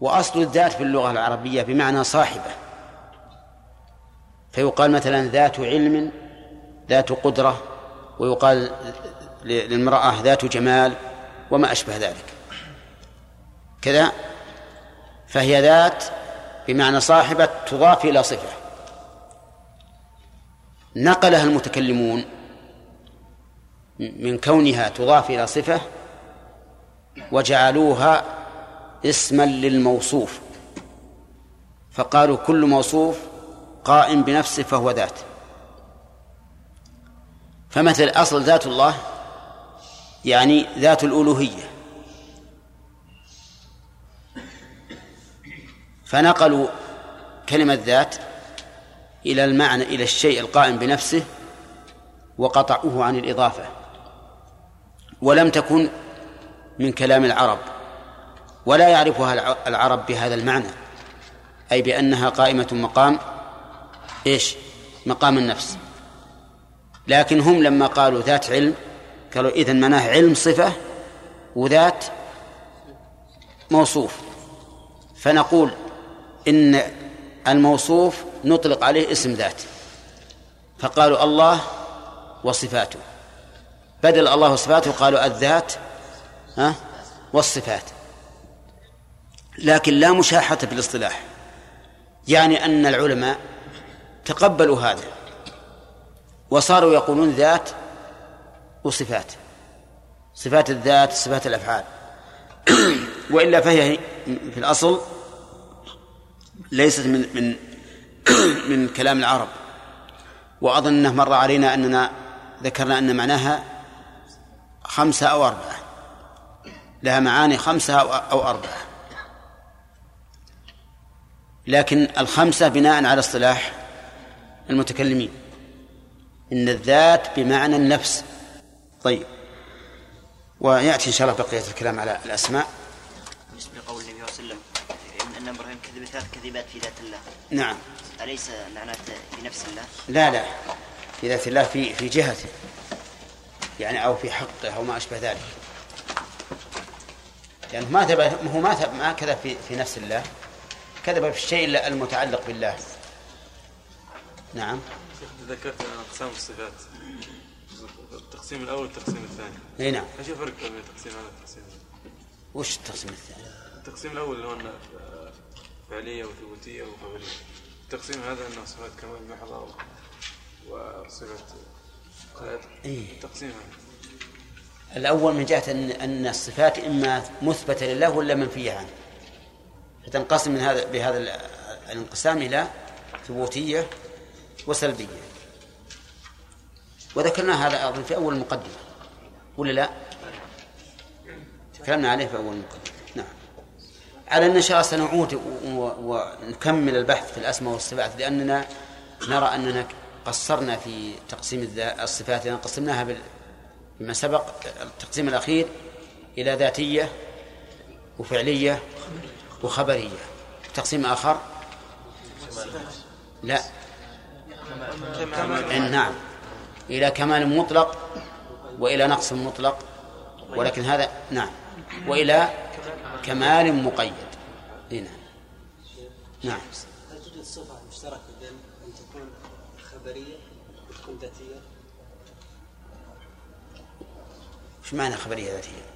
وأصل الذات في اللغة العربية بمعنى صاحبة. فيقال مثلا ذات علم ذات قدرة ويقال للمرأة ذات جمال وما أشبه ذلك. كذا. فهي ذات بمعنى صاحبة تضاف إلى صفة. نقلها المتكلمون من كونها تضاف إلى صفة وجعلوها اسما للموصوف. فقالوا كل موصوف قائم بنفسه فهو ذات. فمثل أصل ذات الله يعني ذات الألوهية. فنقلوا كلمة ذات إلى المعنى إلى الشيء القائم بنفسه وقطعوه عن الإضافة. ولم تكن من كلام العرب. ولا يعرفها العرب بهذا المعنى أي بأنها قائمة مقام إيش؟ مقام النفس. لكن هم لما قالوا ذات علم قالوا إذن معناه علم صفة وذات موصوف. فنقول إن الموصوف نطلق عليه اسم ذات. فقالوا الله وصفاته. بدل الله وصفاته قالوا الذات ها؟ والصفات. لكن لا مشاحة في الاصطلاح. يعني أن العلماء تقبلوا هذا وصاروا يقولون ذات وصفات. صفات الذات صفات الأفعال. وإلا فهي في الأصل ليست من من من كلام العرب. وأظن أنه مر علينا أننا ذكرنا أن معناها خمسة أو أربعة. لها معاني خمسة أو أربعة. لكن الخمسة بناء على اصطلاح المتكلمين. إن الذات بمعنى النفس. طيب. ويأتي إن شاء الله بقية الكلام على الأسماء. بالنسبة لقول النبي صلى الله عليه وسلم. أن إبراهيم كذب ثلاث كذبات في ذات الله. نعم. أليس معناته في نفس الله؟ لا لا. في ذات الله في في جهته. يعني أو في حقه أو ما أشبه ذلك. لأنه يعني ما هو ما ما كذب في في نفس الله. كذب في الشيء المتعلق بالله. نعم. ذكرت أقسام الصفات. التقسيم الأول والتقسيم الثاني. أي نعم. إيش الفرق بين التقسيم هذا والتقسيم وش التقسيم الثاني؟ التقسيم الأول اللي هو فعلية وثبوتية وخبريه التقسيم هذا أنه صفات كمال محضه وصفه إيه؟ التقسيم هذا. الأول من جهة أن أن الصفات إما مثبتة لله ولا منفية عنه. فتنقسم من هذا بهذا الانقسام إلى ثبوتية وسلبية. وذكرنا هذا أظن في أول المقدمة ولا لا؟ تكلمنا عليه في أول المقدمة نعم. على أن إن شاء الله سنعود ونكمل البحث في الأسماء والصفات لأننا نرى أننا قصرنا في تقسيم الصفات لأن قسمناها بما سبق التقسيم الأخير إلى ذاتية وفعلية وخبرية. تقسيم آخر؟ لا. نعم. إلى كمال مطلق وإلى نقص مطلق. ولكن هذا نعم. وإلى كمال مقيد. هنا نعم. هل توجد صفة مشتركة بين أن تكون خبرية وتكون ذاتية؟ إيش معنى خبرية ذاتية؟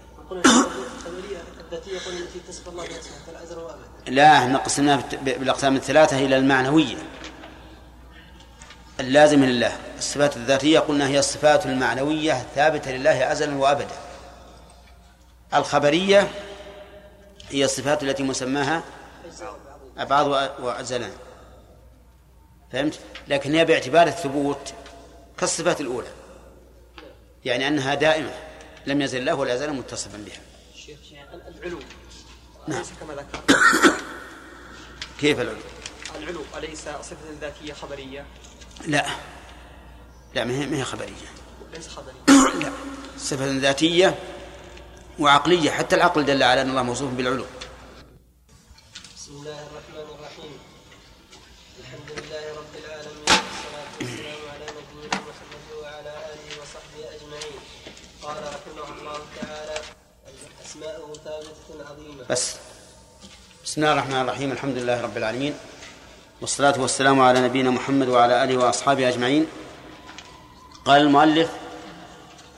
لا إحنا قسمناها بالأقسام الثلاثة إلى المعنوية. اللازم لله. الصفات الذاتية قلنا هي الصفات المعنوية الثابتة لله أزلا وأبدا. الخبرية هي الصفات التي مسماها أبعاد وأزلان. فهمت؟ لكن هي باعتبار الثبوت كالصفات الأولى. يعني أنها دائمة. لم يزل الله ولا يزال متصفا بها. العلو. نعم. أليس كما ذكر كيف العلو؟ العلو أليس صفة ذاتية خبرية؟ لا. لا ما هي ما هي خبرية. ليس خبرية. لا. صفة ذاتية وعقلية. حتى العقل دل على أن الله موصوف بالعلو. بسم الله بس. بسم الله الرحمن الرحيم. الحمد لله رب العالمين. والصلاة والسلام على نبينا محمد وعلى آله وأصحابه أجمعين. قال المؤلف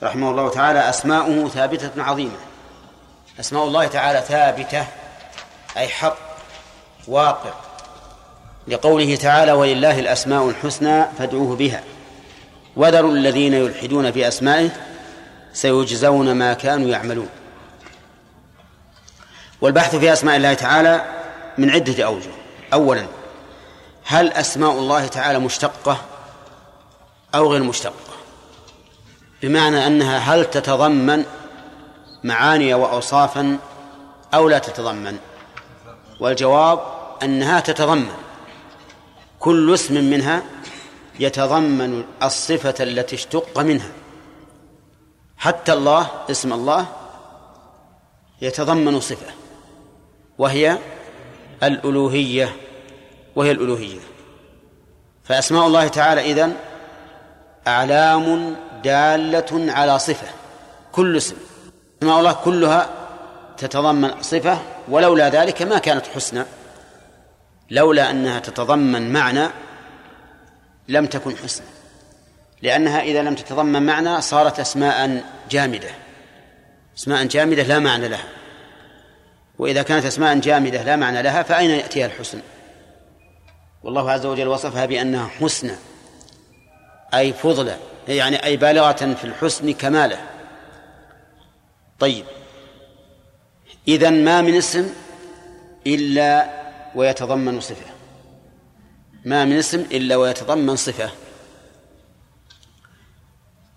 رحمه الله تعالى أسماؤه ثابتة عظيمة. أسماء الله تعالى ثابتة أي حق واقع. لقوله تعالى ولله الأسماء الحسنى فادعوه بها. وذروا الذين يلحدون في أسمائه سيجزون ما كانوا يعملون. والبحث في أسماء الله تعالى من عدة أوجه. أولا هل أسماء الله تعالى مشتقة أو غير مشتقة؟ بمعنى أنها هل تتضمن معاني وأوصافا أو لا تتضمن؟ والجواب أنها تتضمن. كل اسم منها يتضمن الصفة التي اشتق منها. حتى الله اسم الله يتضمن صفة. وهي الألوهية وهي الألوهية. فأسماء الله تعالى إذن أعلام دالة على صفة كل اسم. أسماء الله كلها تتضمن صفة ولولا ذلك ما كانت حسنى. لولا أنها تتضمن معنى لم تكن حسنى. لأنها إذا لم تتضمن معنى صارت أسماء جامدة. أسماء جامدة لا معنى لها. وإذا كانت أسماء جامدة لا معنى لها فأين يأتيها الحسن؟ والله عز وجل وصفها بأنها حسنى أي فضلة يعني أي بالغة في الحسن كماله. طيب. إذا ما من اسم إلا ويتضمن صفة. ما من اسم إلا ويتضمن صفة.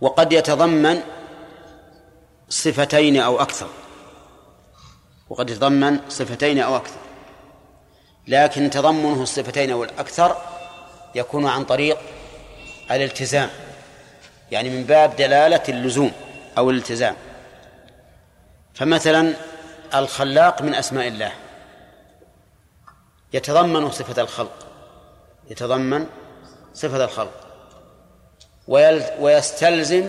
وقد يتضمن صفتين أو أكثر. وقد يتضمن صفتين أو أكثر. لكن تضمنه الصفتين أو الأكثر يكون عن طريق الالتزام يعني من باب دلالة اللزوم أو الالتزام. فمثلا الخلاق من أسماء الله. يتضمن صفة الخلق. يتضمن صفة الخلق. ويستلزم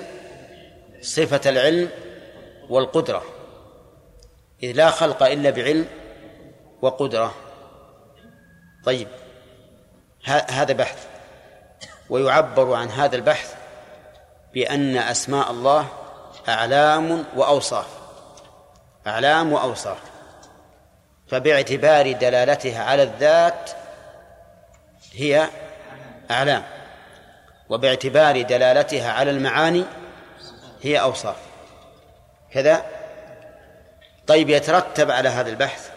صفة العلم والقدرة. إذ لا خلق إلا بعلم وقدرة. طيب هذا بحث. ويعبر عن هذا البحث بأن أسماء الله أعلام وأوصاف. أعلام وأوصاف. فباعتبار دلالتها على الذات هي أعلام. وباعتبار دلالتها على المعاني هي أوصاف. كذا طيب يترتب على هذا البحث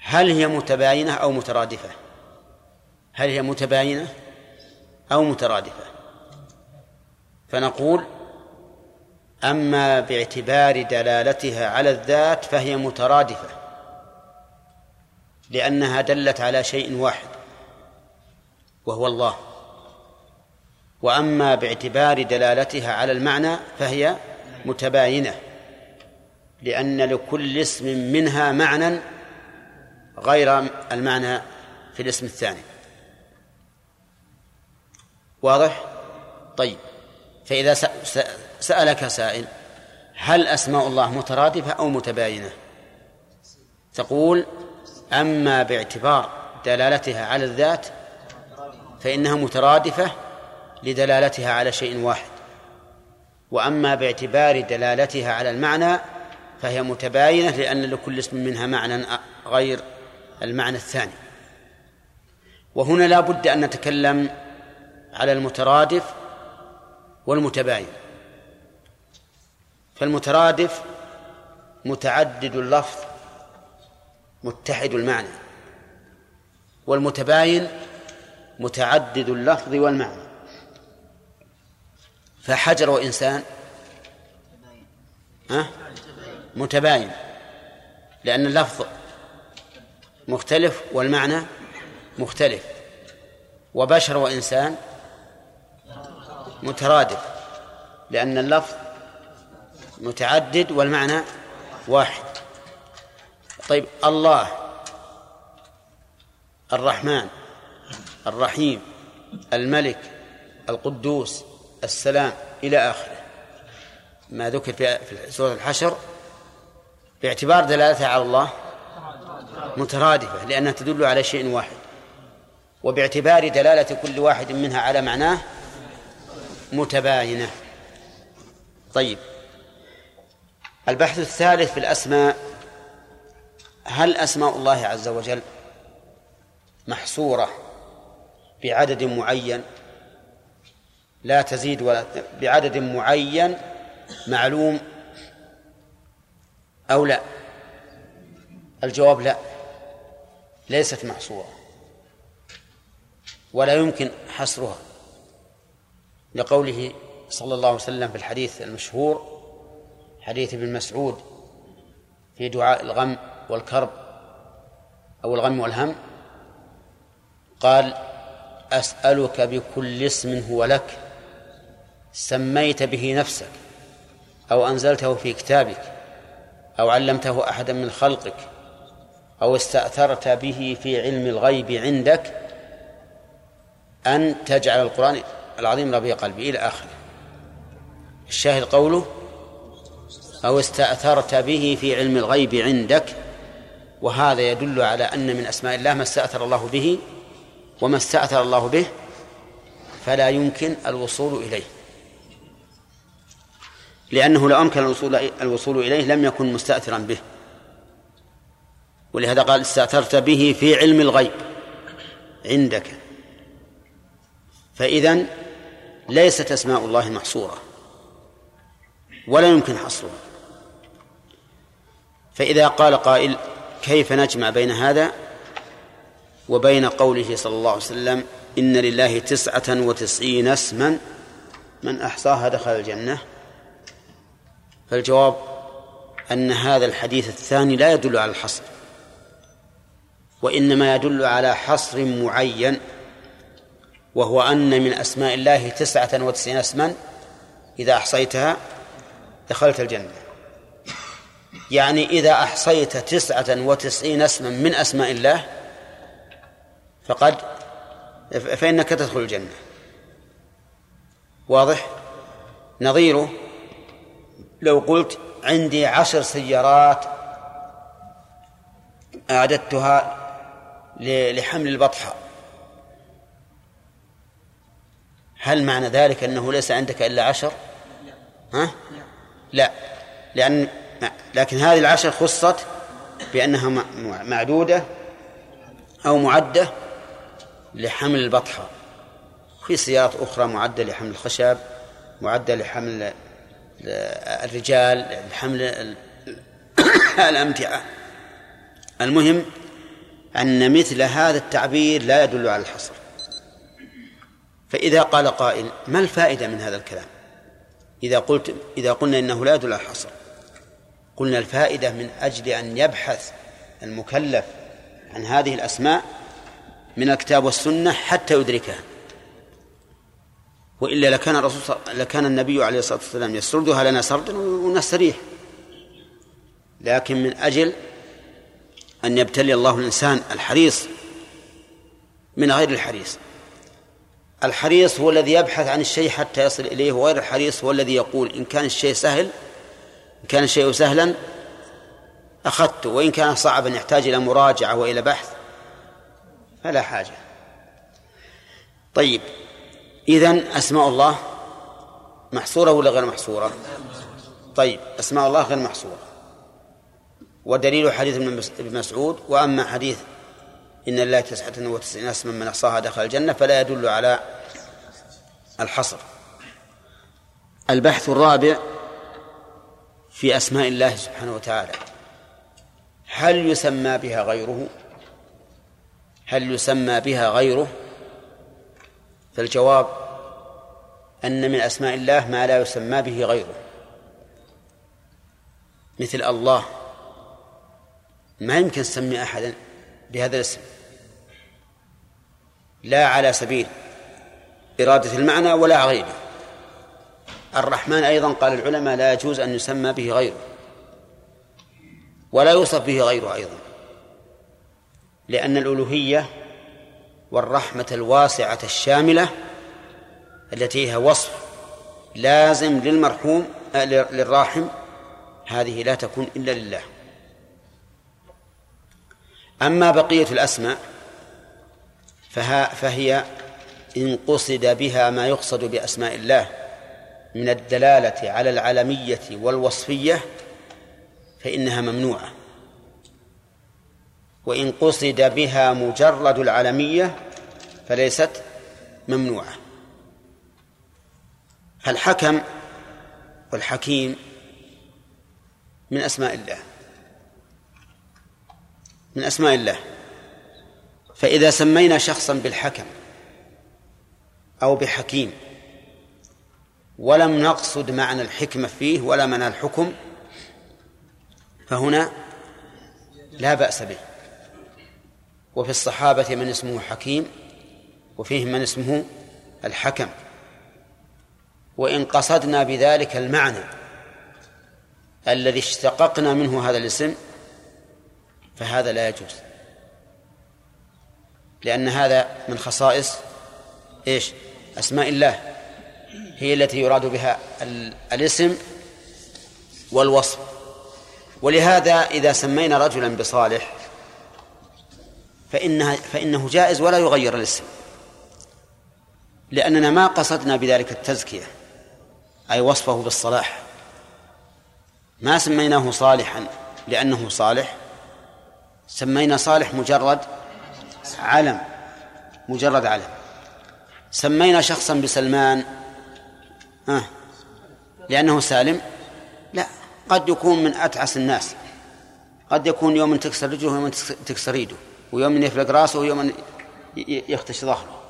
هل هي متباينة أو مترادفة؟ هل هي متباينة أو مترادفة؟ فنقول أما باعتبار دلالتها على الذات فهي مترادفة لأنها دلت على شيء واحد وهو الله. وأما باعتبار دلالتها على المعنى فهي متباينة. لأن لكل اسم منها معنى غير المعنى في الاسم الثاني واضح؟ طيب فإذا سألك سائل هل أسماء الله مترادفة أو متباينة؟ تقول أما باعتبار دلالتها على الذات فإنها مترادفة لدلالتها على شيء واحد وأما باعتبار دلالتها على المعنى فهي متباينة لأن لكل اسم منها معنى غير المعنى الثاني. وهنا لا بد أن نتكلم على المترادف والمتباين. فالمترادف متعدد اللفظ متحد المعنى. والمتباين متعدد اللفظ والمعنى. فحجر وإنسان ها؟ متباين لأن اللفظ مختلف والمعنى مختلف. وبشر وإنسان مترادف لأن اللفظ متعدد والمعنى واحد. طيب الله الرحمن الرحيم الملك القدوس السلام إلى آخره. ما ذكر في سورة الحشر باعتبار دلالتها على الله مترادفة لأنها تدل على شيء واحد. وباعتبار دلالة كل واحد منها على معناه متباينة. طيب. البحث الثالث في الأسماء هل أسماء الله عز وجل محصورة بعدد معين؟ لا تزيد ولا بعدد معين معلوم أو لا؟ الجواب لا. ليست محصورة. ولا يمكن حصرها. لقوله صلى الله عليه وسلم في الحديث المشهور حديث ابن مسعود في دعاء الغم والكرب أو الغم والهم قال أسألك بكل اسم هو لك سميت به نفسك أو أنزلته في كتابك. أو علمته أحدا من خلقك أو استأثرت به في علم الغيب عندك أن تجعل القرآن العظيم ربيع قلبي إلى آخره. الشاهد قوله أو استأثرت به في علم الغيب عندك وهذا يدل على أن من أسماء الله ما استأثر الله به وما استأثر الله به فلا يمكن الوصول إليه. لأنه لو أمكن الوصول الوصول إليه لم يكن مستأثرا به. ولهذا قال استأثرت به في علم الغيب. عندك. فإذا ليست أسماء الله محصورة. ولا يمكن حصرها. فإذا قال قائل كيف نجمع بين هذا وبين قوله صلى الله عليه وسلم إن لله تسعة وتسعين اسما من أحصاها دخل الجنة. فالجواب أن هذا الحديث الثاني لا يدل على الحصر وإنما يدل على حصر معين وهو أن من أسماء الله تسعة وتسعين اسما إذا أحصيتها دخلت الجنة. يعني إذا أحصيت تسعة وتسعين اسما من أسماء الله فقد فإنك تدخل الجنة. واضح؟ نظيره لو قلت عندي عشر سيارات أعددتها لحمل البطحة. هل معنى ذلك أنه ليس عندك إلا عشر؟ ها؟ لا. لأن لكن هذه العشر خصت بأنها معدودة أو معدة لحمل البطحة. في سيارات أخرى معدة لحمل الخشب معدة لحمل الرجال لحمل الأمتعة. المهم أن مثل هذا التعبير لا يدل على الحصر. فإذا قال قائل ما الفائدة من هذا الكلام؟ إذا قلت إذا قلنا إنه لا يدل على الحصر قلنا الفائدة من أجل أن يبحث المكلف عن هذه الأسماء من الكتاب والسنة حتى يدركها. وإلا لكان الرسول لكان النبي عليه الصلاة والسلام يسردها لنا سردا ونستريح لكن من أجل أن يبتلي الله الإنسان الحريص من غير الحريص. الحريص هو الذي يبحث عن الشيء حتى يصل إليه وغير الحريص هو الذي يقول إن كان الشيء سهل إن كان الشيء سهلا أخذته وإن كان صعبا يحتاج إلى مراجعة وإلى بحث فلا حاجة. طيب إذن أسماء الله محصورة ولا غير محصورة؟ طيب أسماء الله غير محصورة. ودليل حديث ابن مسعود وأما حديث إن الله تسعة وتسعين اسما من أحصاها دخل الجنة فلا يدل على الحصر. البحث الرابع في أسماء الله سبحانه وتعالى. هل يسمى بها غيره؟ هل يسمى بها غيره؟ فالجواب أن من أسماء الله ما لا يسمى به غيره مثل الله. ما يمكن تسمي أحدا بهذا الاسم. لا على سبيل إرادة المعنى ولا غيره. الرحمن أيضا قال العلماء لا يجوز أن يسمى به غيره. ولا يوصف به غيره أيضا. لأن الألوهية والرحمة الواسعة الشاملة التي هي وصف لازم للمرحوم آه، للراحم هذه لا تكون إلا لله. أما بقية الأسماء فها فهي إن قصد بها ما يقصد بأسماء الله من الدلالة على العلمية والوصفية فإنها ممنوعة. وإن قصد بها مجرد العلمية فليست ممنوعة. فالحكم والحكيم من أسماء الله. من أسماء الله. فإذا سمينا شخصا بالحكم أو بحكيم ولم نقصد معنى الحكمة فيه ولا معنى الحكم فهنا لا بأس به. وفي الصحابة من اسمه حكيم وفيهم من اسمه الحكم. وإن قصدنا بذلك المعنى الذي اشتققنا منه هذا الاسم فهذا لا يجوز. لأن هذا من خصائص إيش؟ أسماء الله. هي التي يراد بها الاسم والوصف. ولهذا إذا سمينا رجلا بصالح فإنها فإنه جائز ولا يغير الاسم. لأننا ما قصدنا بذلك التزكية أي وصفه بالصلاح. ما سميناه صالحا لأنه صالح. سمينا صالح مجرد علم مجرد علم. سمينا شخصا بسلمان آه لأنه سالم؟ لا قد يكون من أتعس الناس. قد يكون يوم تكسر رجله ويوم تكسر يده. ويوم يفلق راسه ويوم يختش ظهره.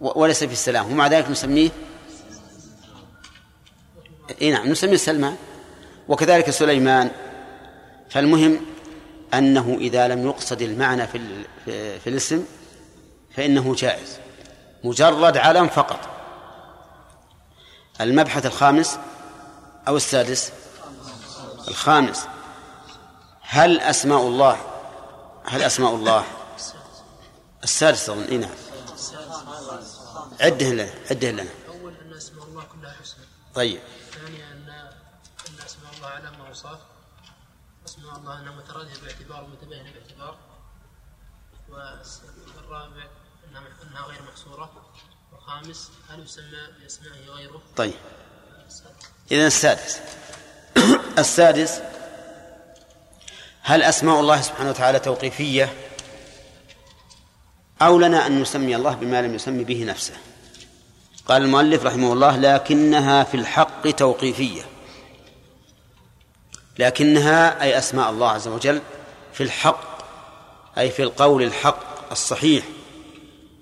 وليس في السلام. ومع ذلك نسميه إي نعم نسميه سلمان وكذلك سليمان. فالمهم أنه إذا لم يقصد المعنى في, في الاسم فإنه جائز. مجرد علم فقط. المبحث الخامس أو السادس؟ الخامس. هل أسماء الله هل أسماء الله؟ السادس أظن. إيه نعم. عده لنا عده لنا. أول أن أسماء الله كلها حسنى. طيب. ثانيا أن أن أسماء الله على ما أوصاف أسماء الله أنها مترادفة باعتبار ومتباينة باعتبار. والرابع أنها غير محصورة والخامس هل يسمى بأسمائه غيره؟ طيب. إذا السادس. السادس هل أسماء الله سبحانه وتعالى توقيفية؟ أو لنا أن نسمي الله بما لم يسمي به نفسه. قال المؤلف رحمه الله لكنها في الحق توقيفية. لكنها أي أسماء الله عز وجل في الحق أي في القول الحق الصحيح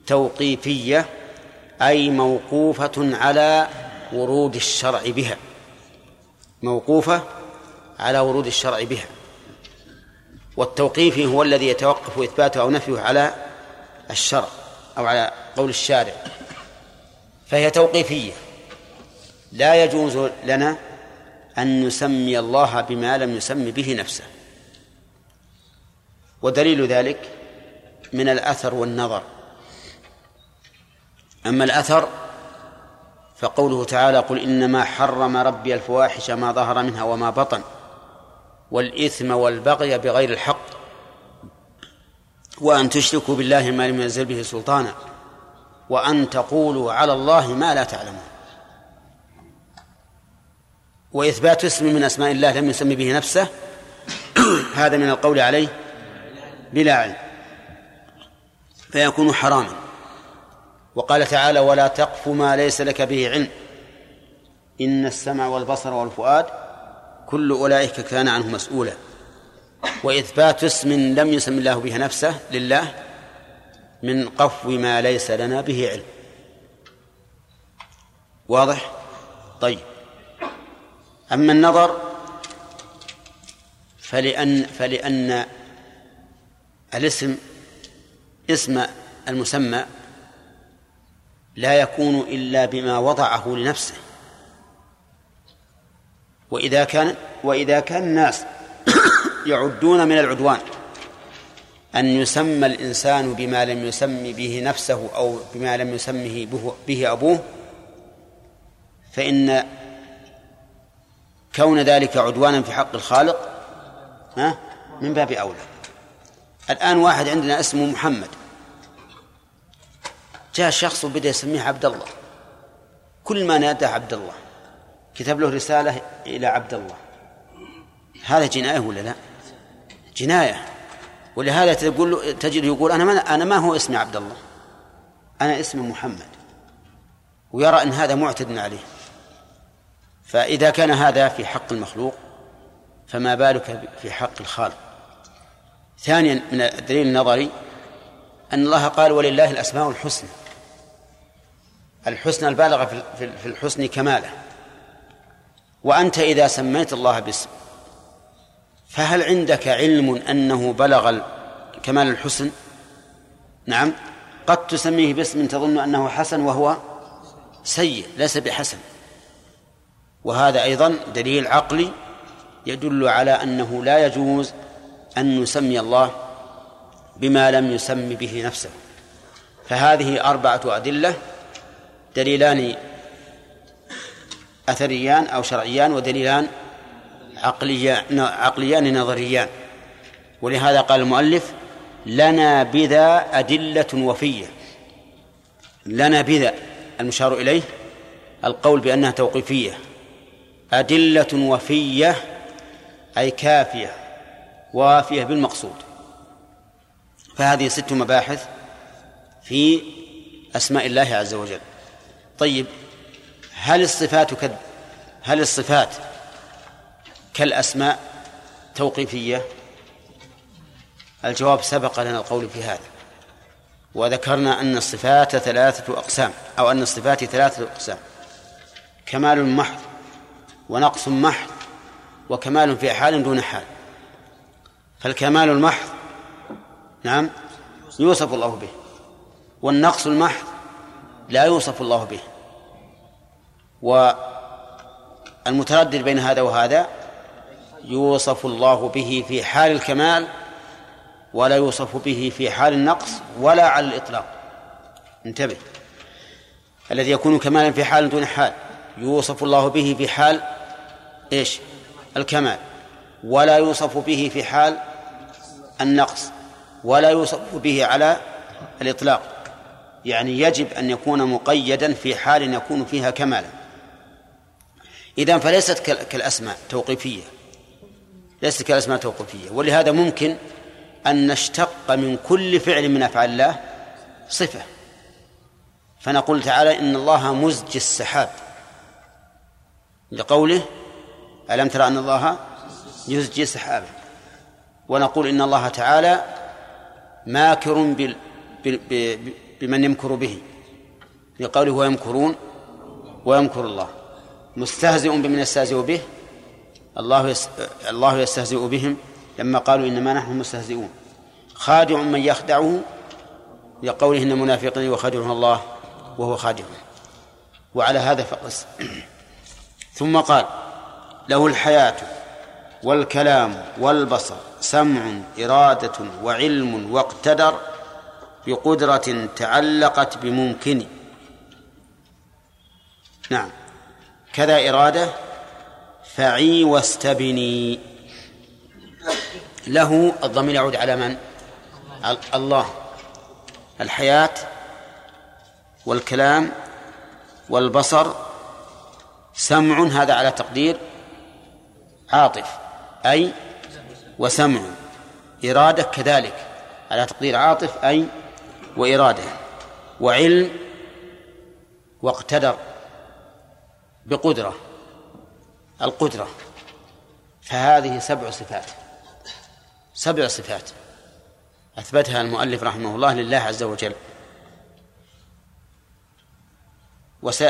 توقيفية أي موقوفة على ورود الشرع بها. موقوفة على ورود الشرع بها. والتوقيف هو الذي يتوقف إثباته أو نفيه على الشرع أو على قول الشارع. فهي توقيفية. لا يجوز لنا أن نسمي الله بما لم يسم به نفسه. ودليل ذلك من الأثر والنظر. أما الأثر فقوله تعالى قل إنما حرم ربي الفواحش ما ظهر منها وما بطن. والإثم والبغي بغير الحق وأن تشركوا بالله ما لم ينزل به سلطانا وأن تقولوا على الله ما لا تعلمون. وإثبات اسم من أسماء الله لم يسمي به نفسه هذا من القول عليه بلا علم فيكون حراما. وقال تعالى ولا تقف ما ليس لك به علم إن السمع والبصر والفؤاد كل أولئك كان عنه مسؤولا. وإثبات اسم لم يسم الله به نفسه لله من قفو ما ليس لنا به علم. واضح؟ طيب. أما النظر فلأن فلأن الاسم اسم المسمى لا يكون إلا بما وضعه لنفسه. وإذا كان وإذا كان الناس يعدون من العدوان أن يسمى الإنسان بما لم يسم به نفسه أو بما لم يسمه به أبوه فإن كون ذلك عدوانا في حق الخالق ها من باب أولى. الآن واحد عندنا اسمه محمد. جاء شخص وبدأ يسميه عبد الله. كل ما نادى عبد الله. كتب له رسالة إلى عبد الله هذا جناية ولا لا؟ جناية. ولهذا تقول تجد يقول أنا ما أنا ما هو اسمي عبد الله أنا اسمي محمد. ويرى أن هذا معتد عليه. فإذا كان هذا في حق المخلوق فما بالك في حق الخالق؟ ثانيا من الدليل النظري أن الله قال ولله الأسماء الحسنى. الحسنى البالغة في الحسن كماله. وأنت إذا سميت الله باسم فهل عندك علم أنه بلغ كمال الحسن؟ نعم. قد تسميه باسم تظن أنه حسن وهو سيء ليس بحسن. وهذا أيضا دليل عقلي يدل على أنه لا يجوز أن نسمي الله بما لم يسم به نفسه. فهذه أربعة أدلة دليلان أثريان أو شرعيان ودليلان عقليان عقليان نظريان. ولهذا قال المؤلف لنا بذا أدلة وفية. لنا بذا المشار إليه القول بأنها توقيفية. أدلة وفية أي كافية وافية بالمقصود. فهذه ست مباحث في أسماء الله عز وجل. طيب هل الصفات كد هل الصفات كالأسماء توقيفية؟ الجواب سبق لنا القول في هذا. وذكرنا أن الصفات ثلاثة أقسام أو أن الصفات ثلاثة أقسام. كمال محض ونقص محض وكمال في حال دون حال. فالكمال المحض نعم يوصف الله به. والنقص المحض لا يوصف الله به. والمتردد بين هذا وهذا يوصف الله به في حال الكمال ولا يوصف به في حال النقص ولا على الإطلاق. انتبه. الذي يكون كمالا في حال دون حال يوصف الله به في حال إيش؟ الكمال. ولا يوصف به في حال النقص ولا يوصف به على الإطلاق. يعني يجب أن يكون مقيدا في حال يكون فيها كمالا. إذا فليست كالأسماء توقيفية. ليست كالأسماء توقيفية. ولهذا ممكن أن نشتق من كل فعل من أفعال الله صفة. فنقول تعالى إن الله مزج السحاب. لقوله ألم ترى أن الله يزجي سحابا ونقول إن الله تعالى ماكر. بمن يمكر به. لقوله ويمكرون ويمكر الله. مستهزئ بمن يستهزئ به؟ الله. الله يستهزئ بهم. لما قالوا إنما نحن مستهزئون. خادع من يخدعه لقوله إن المنافقين يخادعون الله وهو خادع. وعلى هذا فقس. ثم قال له الحياة والكلام والبصر سمع إرادة وعلم واقتدر بقدرة تعلقت بممكن. نعم. كذا إرادة فعي واستبني. له الضمير يعود على من؟ الله. الحياة والكلام والبصر. سمع هذا على تقدير. عاطف. أي وسمع. إرادة كذلك. على تقدير عاطف أي وإرادة. وعلم واقتدر. بقدرة القدرة فهذه سبع صفات سبع صفات أثبتها المؤلف رحمه الله لله عز وجل. وس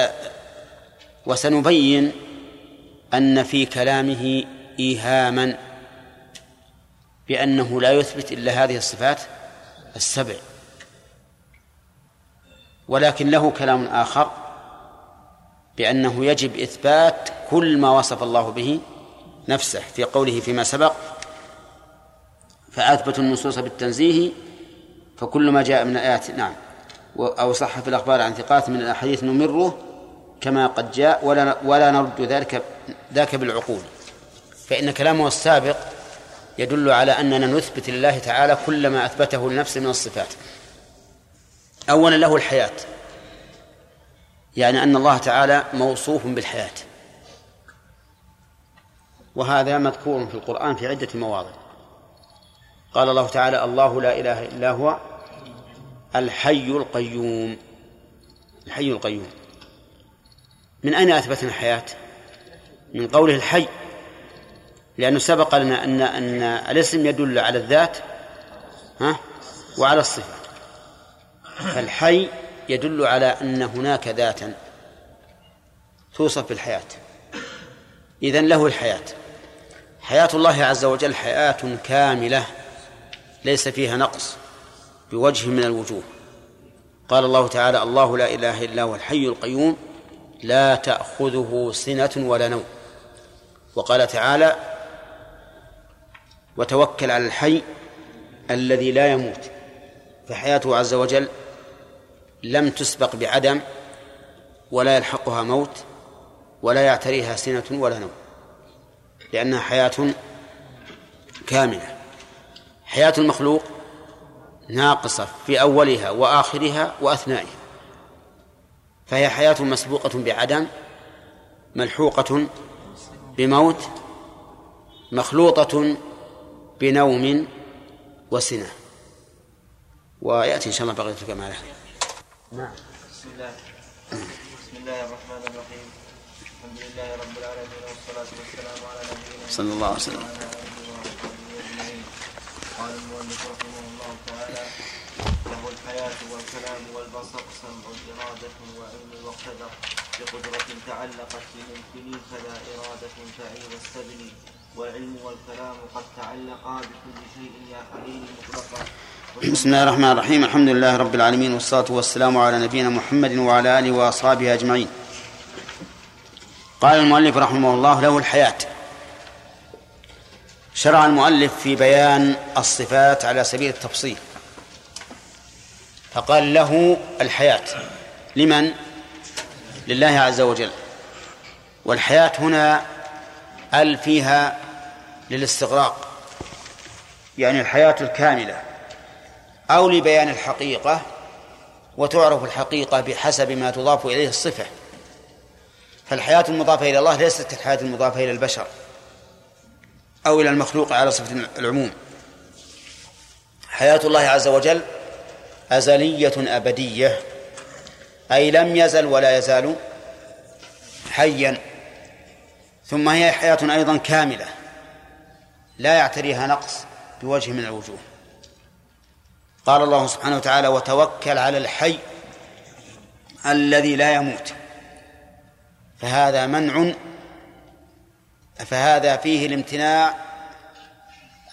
وسنبين أن في كلامه إيهاما بأنه لا يثبت إلا هذه الصفات السبع. ولكن له كلام آخر بأنه يجب إثبات كل ما وصف الله به نفسه في قوله فيما سبق فأثبتوا النصوص بالتنزيه فكل ما جاء من الآيات نعم أو صح في الأخبار عن ثقات من الأحاديث نمره كما قد جاء ولا ولا نرد ذلك ذاك بالعقول. فإن كلامه السابق يدل على أننا نثبت لله تعالى كل ما أثبته لنفسه من الصفات. أولا له الحياة. يعني أن الله تعالى موصوف بالحياة. وهذا مذكور في القرآن في عدة مواضع. قال الله تعالى الله لا إله إلا هو الحي القيوم. الحي القيوم. من أين أثبتنا الحياة؟ من قوله الحي. لأنه سبق لنا أن أن الاسم يدل على الذات ها وعلى الصفة. فالحي يدل على أن هناك ذاتا توصف بالحياة. إذن له الحياة. حياة الله عز وجل حياة كاملة ليس فيها نقص بوجه من الوجوه. قال الله تعالى الله لا إله إلا هو الحي القيوم لا تأخذه سنة ولا نوم. وقال تعالى وتوكل على الحي الذي لا يموت. فحياته عز وجل لم تسبق بعدم ولا يلحقها موت ولا يعتريها سنة ولا نوم لأنها حياة كاملة حياة المخلوق ناقصة في أولها وآخرها وأثنائها فهي حياة مسبوقة بعدم ملحوقة بموت مخلوطة بنوم وسنة. ويأتي إن شاء الله بقية الكمال نعم. بسم الله. بسم الله الرحمن الرحيم. الحمد لله رب العالمين والصلاة والسلام على نبينا صلى الله عليه وسلم. وعلى آله وصحبه أجمعين. قال المؤلف رحمه الله تعالى له الحياة والكلام والبصر سمع إرادة وعلم واقتدر بقدرة تعلقت بممكن فلا إرادة تعيب السبل. والعلم والكلام قد تعلقا بكل شيء يا خليل مطلقا. بسم الله الرحمن الرحيم. الحمد لله رب العالمين والصلاة والسلام على نبينا محمد وعلى آله وأصحابه أجمعين. قال المؤلف رحمه الله له الحياة. شرع المؤلف في بيان الصفات على سبيل التفصيل. فقال له الحياة. لمن؟ لله عز وجل. والحياة هنا ال فيها للاستغراق؟ يعني الحياة الكاملة. أو لبيان الحقيقة وتعرف الحقيقة بحسب ما تضاف إليه الصفة. فالحياة المضافة إلى الله ليست كالحياة المضافة إلى البشر أو إلى المخلوق على صفة العموم. حياة الله عز وجل أزلية أبدية أي لم يزل ولا يزال حيا. ثم هي حياة أيضا كاملة لا يعتريها نقص بوجه من الوجوه. قال الله سبحانه وتعالى وتوكل على الحي الذي لا يموت فهذا منع فهذا فيه الامتناع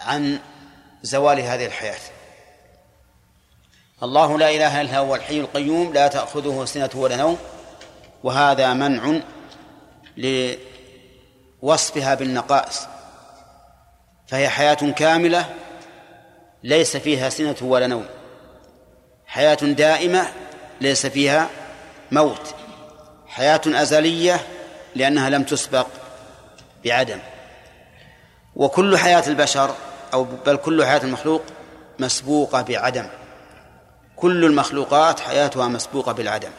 عن زوال هذه الحياة. الله لا إله إلا هو الحي القيوم لا تأخذه سنة ولا نوم وهذا منع لوصفها بالنقائص. فهي حياة كاملة ليس فيها سنة ولا نوم. حياة دائمة ليس فيها موت. حياة أزلية لأنها لم تسبق بعدم. وكل حياة البشر أو بل كل حياة المخلوق مسبوقة بعدم. كل المخلوقات حياتها مسبوقة بالعدم.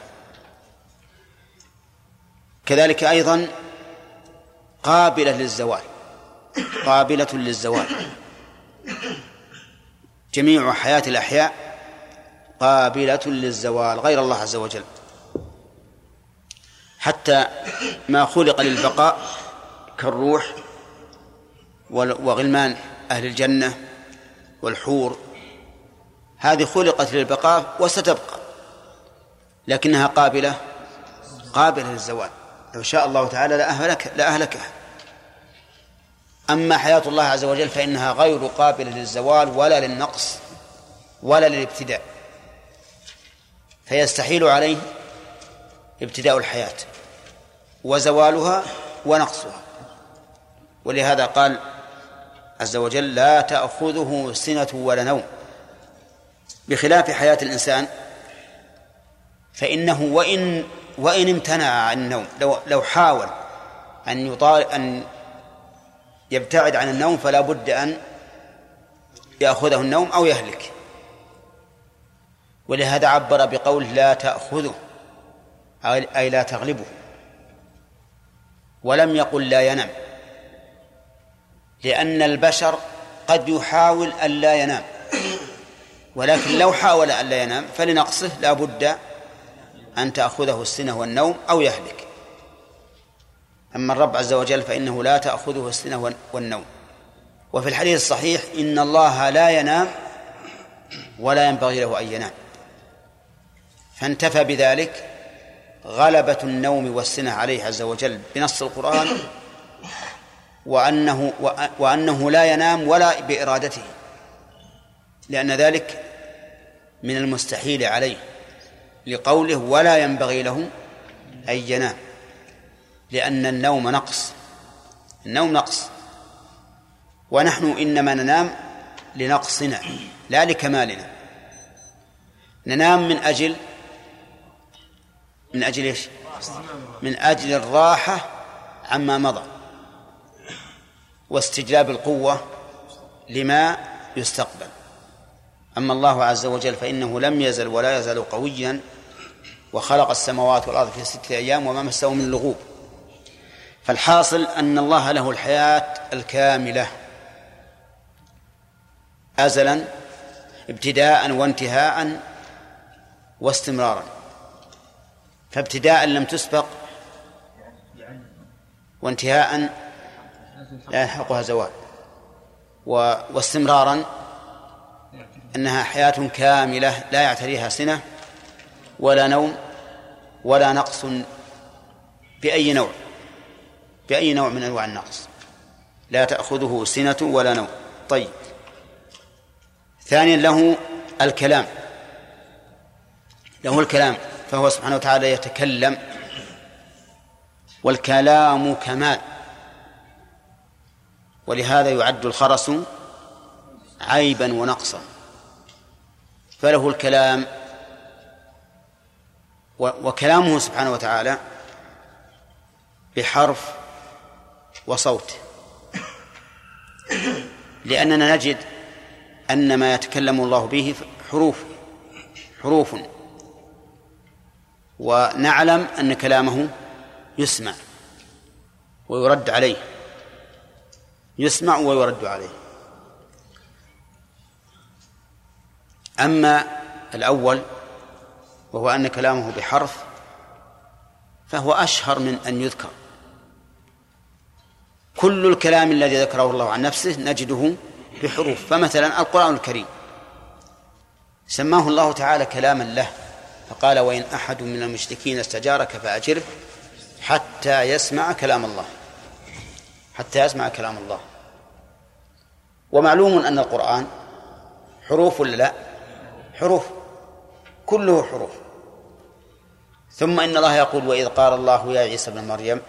كذلك أيضا قابلة للزوال. قابلة للزوال. جميع حياة الأحياء قابلة للزوال غير الله عز وجل. حتى ما خلق للبقاء كالروح وغلمان أهل الجنة والحور. هذه خلقت للبقاء وستبقى لكنها قابلة قابلة للزوال. لو شاء الله تعالى لأهلك لأهلكها. أما حياة الله عز وجل فإنها غير قابلة للزوال ولا للنقص ولا للابتداء فيستحيل عليه ابتداء الحياة وزوالها ونقصها. ولهذا قال عز وجل لا تأخذه سنة ولا نوم. بخلاف حياة الإنسان فإنه وإن وإن امتنع عن النوم لو لو حاول أن يطال أن يبتعد عن النوم فلا بد أن يأخذه النوم أو يهلك. ولهذا عبر بقول لا تأخذه أي لا تغلبه. ولم يقل لا ينام لأن البشر قد يحاول أن لا ينام. ولكن لو حاول أن لا ينام فلنقصه لا بد أن تأخذه السنة والنوم أو يهلك. أما الرب عز وجل فإنه لا تأخذه السنة والنوم. وفي الحديث الصحيح إن الله لا ينام ولا ينبغي له أن ينام. فانتفى بذلك غلبة النوم والسنة عليه عز وجل بنص القرآن وأنه وأنه لا ينام ولا بإرادته لأن ذلك من المستحيل عليه لقوله ولا ينبغي له أن ينام. لأن النوم نقص. النوم نقص. ونحن إنما ننام لنقصنا لا لكمالنا. ننام من أجل من أجل إيش؟ من أجل الراحة عما مضى. واستجلاب القوة لما يستقبل. أما الله عز وجل فإنه لم يزل ولا يزال قويا وخلق السماوات والأرض في ستة أيام وما مسه من لغوب. فالحاصل أن الله له الحياة الكاملة. أزلا ابتداء وانتهاء واستمرارا. فابتداء لم تسبق وانتهاء لا يلحقها زوال. واستمرارا أنها حياة كاملة لا يعتريها سنة ولا نوم ولا نقص بأي نوع. بأي نوع من أنواع النقص. لا تأخذه سنة ولا نوم. طيب. ثانيا له الكلام. له الكلام. فهو سبحانه وتعالى يتكلم. والكلام كمال. ولهذا يعد الخرس عيبا ونقصا. فله الكلام. وكلامه سبحانه وتعالى بحرف وصوت. لأننا نجد أن ما يتكلم الله به حروف حروف. ونعلم أن كلامه يسمع ويرد عليه. يسمع ويرد عليه. أما الأول وهو أن كلامه بحرف فهو أشهر من أن يذكر. كل الكلام الذي ذكره الله عن نفسه نجده بحروف. فمثلا القرآن الكريم. سماه الله تعالى كلاما له فقال وإن أحد من المشركين استجارك فأجره حتى يسمع كلام الله. حتى يسمع كلام الله. ومعلوم أن القرآن حروف ولا لا؟ حروف. كله حروف. ثم إن الله يقول وإذ قال الله يا عيسى ابن مريم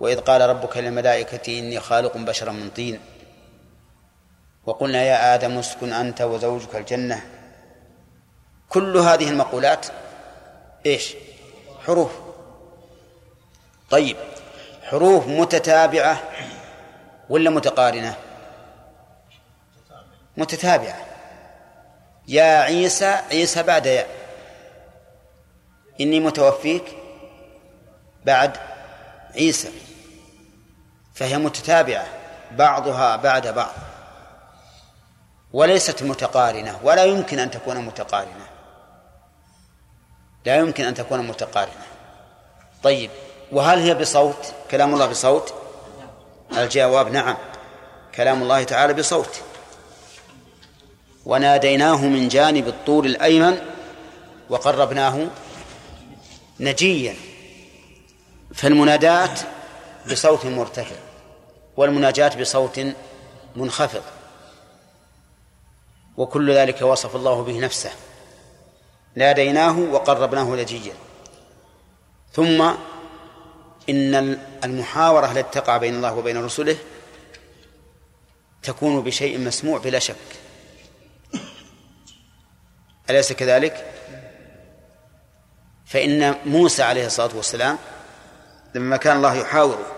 وإذ قال ربك للملائكة إني خالق بشرا من طين. وقلنا يا آدم اسكن أنت وزوجك الجنة. كل هذه المقولات إيش؟ حروف. طيب حروف متتابعة ولا متقارنة؟ متتابعة. يا عيسى عيسى بعد يا. إني متوفيك بعد عيسى. فهي متتابعة بعضها بعد بعض. وليست متقارنة ولا يمكن أن تكون متقارنة. لا يمكن أن تكون متقارنة. طيب وهل هي بصوت؟ كلام الله بصوت؟ الجواب نعم. كلام الله تعالى بصوت. وناديناه من جانب الطور الأيمن وقربناه نجيا. فالمنادات بصوت مرتفع والمناجاة بصوت منخفض وكل ذلك وصف الله به نفسه ناديناه وقربناه نجيا ثم إن المحاورة التي تقع بين الله وبين رسله تكون بشيء مسموع بلا شك أليس كذلك؟ فإن موسى عليه الصلاة والسلام لما كان الله يحاوره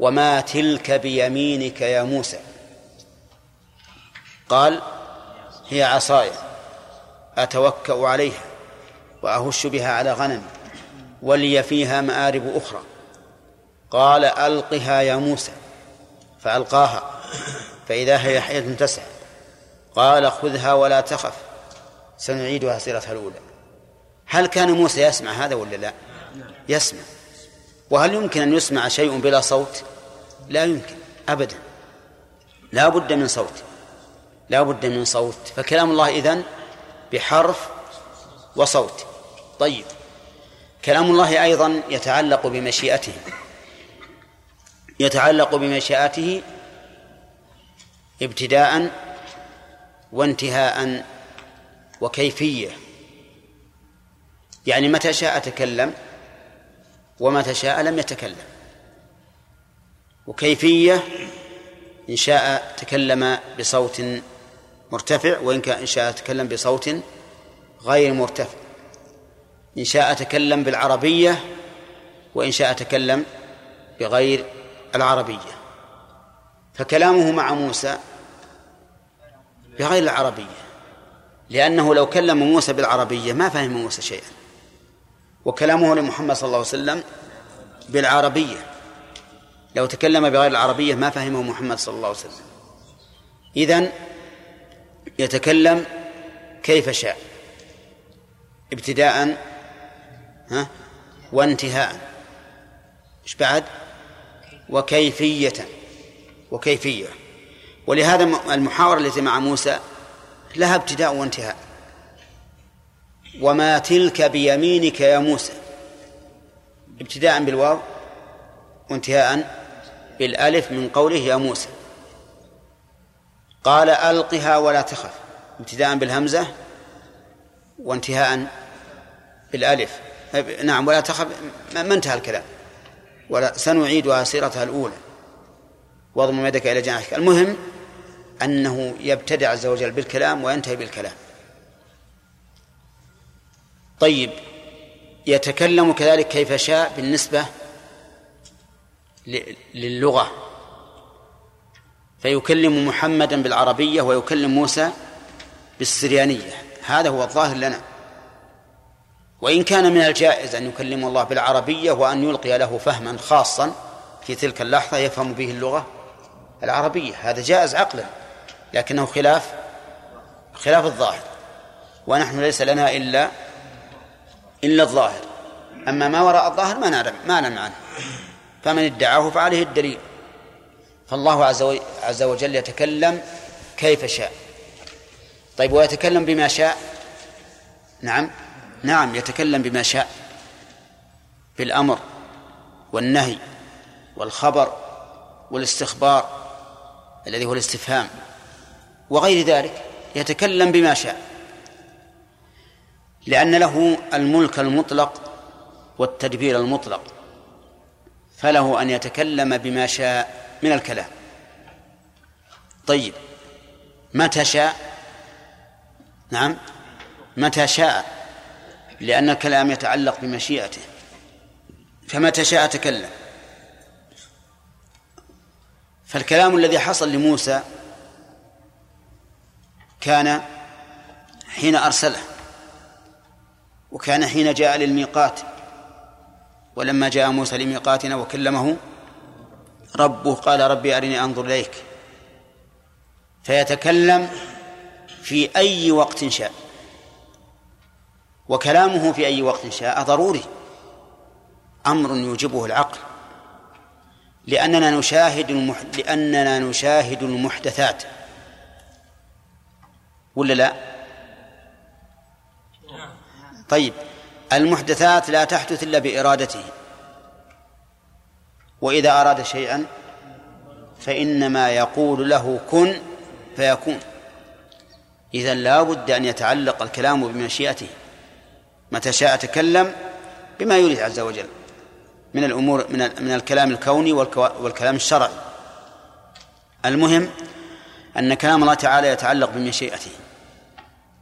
وما تلك بيمينك يا موسى. قال هي عصاي أتوكأ عليها وأهش بها على غنمي ولي فيها مآرب أخرى. قال ألقها يا موسى. فألقاها فإذا هي حية تسعى. قال خذها ولا تخف سنعيدها سيرتها الأولى. هل كان موسى يسمع هذا ولا لا؟ يسمع. وهل يمكن أن يسمع شيء بلا صوت؟ لا يمكن أبدا. لا بد من صوت. لا بد من صوت. فكلام الله إذن بحرف وصوت. طيب. كلام الله أيضا يتعلق بمشيئته. يتعلق بمشيئته ابتداء وانتهاء وكيفية. يعني متى شاء تكلم ومتى شاء لم يتكلم. وكيفية إن شاء تكلم بصوت مرتفع وإن كان إن شاء تكلم بصوت غير مرتفع. إن شاء تكلم بالعربية وإن شاء تكلم بغير العربية. فكلامه مع موسى بغير العربية لأنه لو كلم موسى بالعربية ما فهم موسى شيئا. وكلامه لمحمد صلى الله عليه وسلم بالعربية. لو تكلم بغير العربية ما فهمه محمد صلى الله عليه وسلم. إذن يتكلم كيف شاء. ابتداء ها وانتهاء. إيش بعد؟ وكيفية وكيفية. ولهذا المحاورة التي مع موسى لها ابتداء وانتهاء. وما تلك بيمينك يا موسى. ابتداء بالواو وانتهاء بالألف من قوله يا موسى. قال ألقها ولا تخف. ابتداء بالهمزة وانتهاء بالألف. نعم ولا تخف ما انتهى الكلام. ولا سنعيدها سيرتها الأولى. واضم يدك إلى جناحك. المهم أنه يبتدع عز وجل بالكلام وينتهي بالكلام. طيب يتكلم كذلك كيف شاء بالنسبة للغة. فيكلم محمدا بالعربية ويكلم موسى بالسريانية. هذا هو الظاهر لنا. وإن كان من الجائز أن يكلم الله بالعربية وأن يلقي له فهما خاصا في تلك اللحظة يفهم به اللغة العربية. هذا جائز عقلا لكنه خلاف خلاف الظاهر. ونحن ليس لنا إلا إلا الظاهر. أما ما وراء الظاهر ما نعلم ما نعلم عنه. فمن ادعاه فعليه الدليل. فالله عز وجل يتكلم كيف شاء. طيب ويتكلم بما شاء؟ نعم. نعم يتكلم بما شاء. بالأمر والنهي والخبر والاستخبار الذي هو الاستفهام. وغير ذلك يتكلم بما شاء. لأن له الملك المطلق والتدبير المطلق فله أن يتكلم بما شاء من الكلام. طيب متى شاء؟ نعم متى شاء؟ لأن الكلام يتعلق بمشيئته. فمتى شاء تكلم؟ فالكلام الذي حصل لموسى كان حين أرسله. وكان حين جاء للميقات ولما جاء موسى لميقاتنا وكلمه ربه قال ربي أرني أنظر إليك. فيتكلم في أي وقت شاء. وكلامه في أي وقت شاء ضروري. أمر يوجبه العقل. لأننا نشاهد المح... لأننا نشاهد المحدثات. ولا لا؟ طيب المحدثات لا تحدث إلا بإرادته. وإذا أراد شيئا فإنما يقول له كن فيكون. إذا لا بد أن يتعلق الكلام بمشيئته. متى شاء تكلم بما يريد عز وجل من الأمور من من الكلام الكوني والكلام الشرعي. المهم أن كلام الله تعالى يتعلق بمشيئته.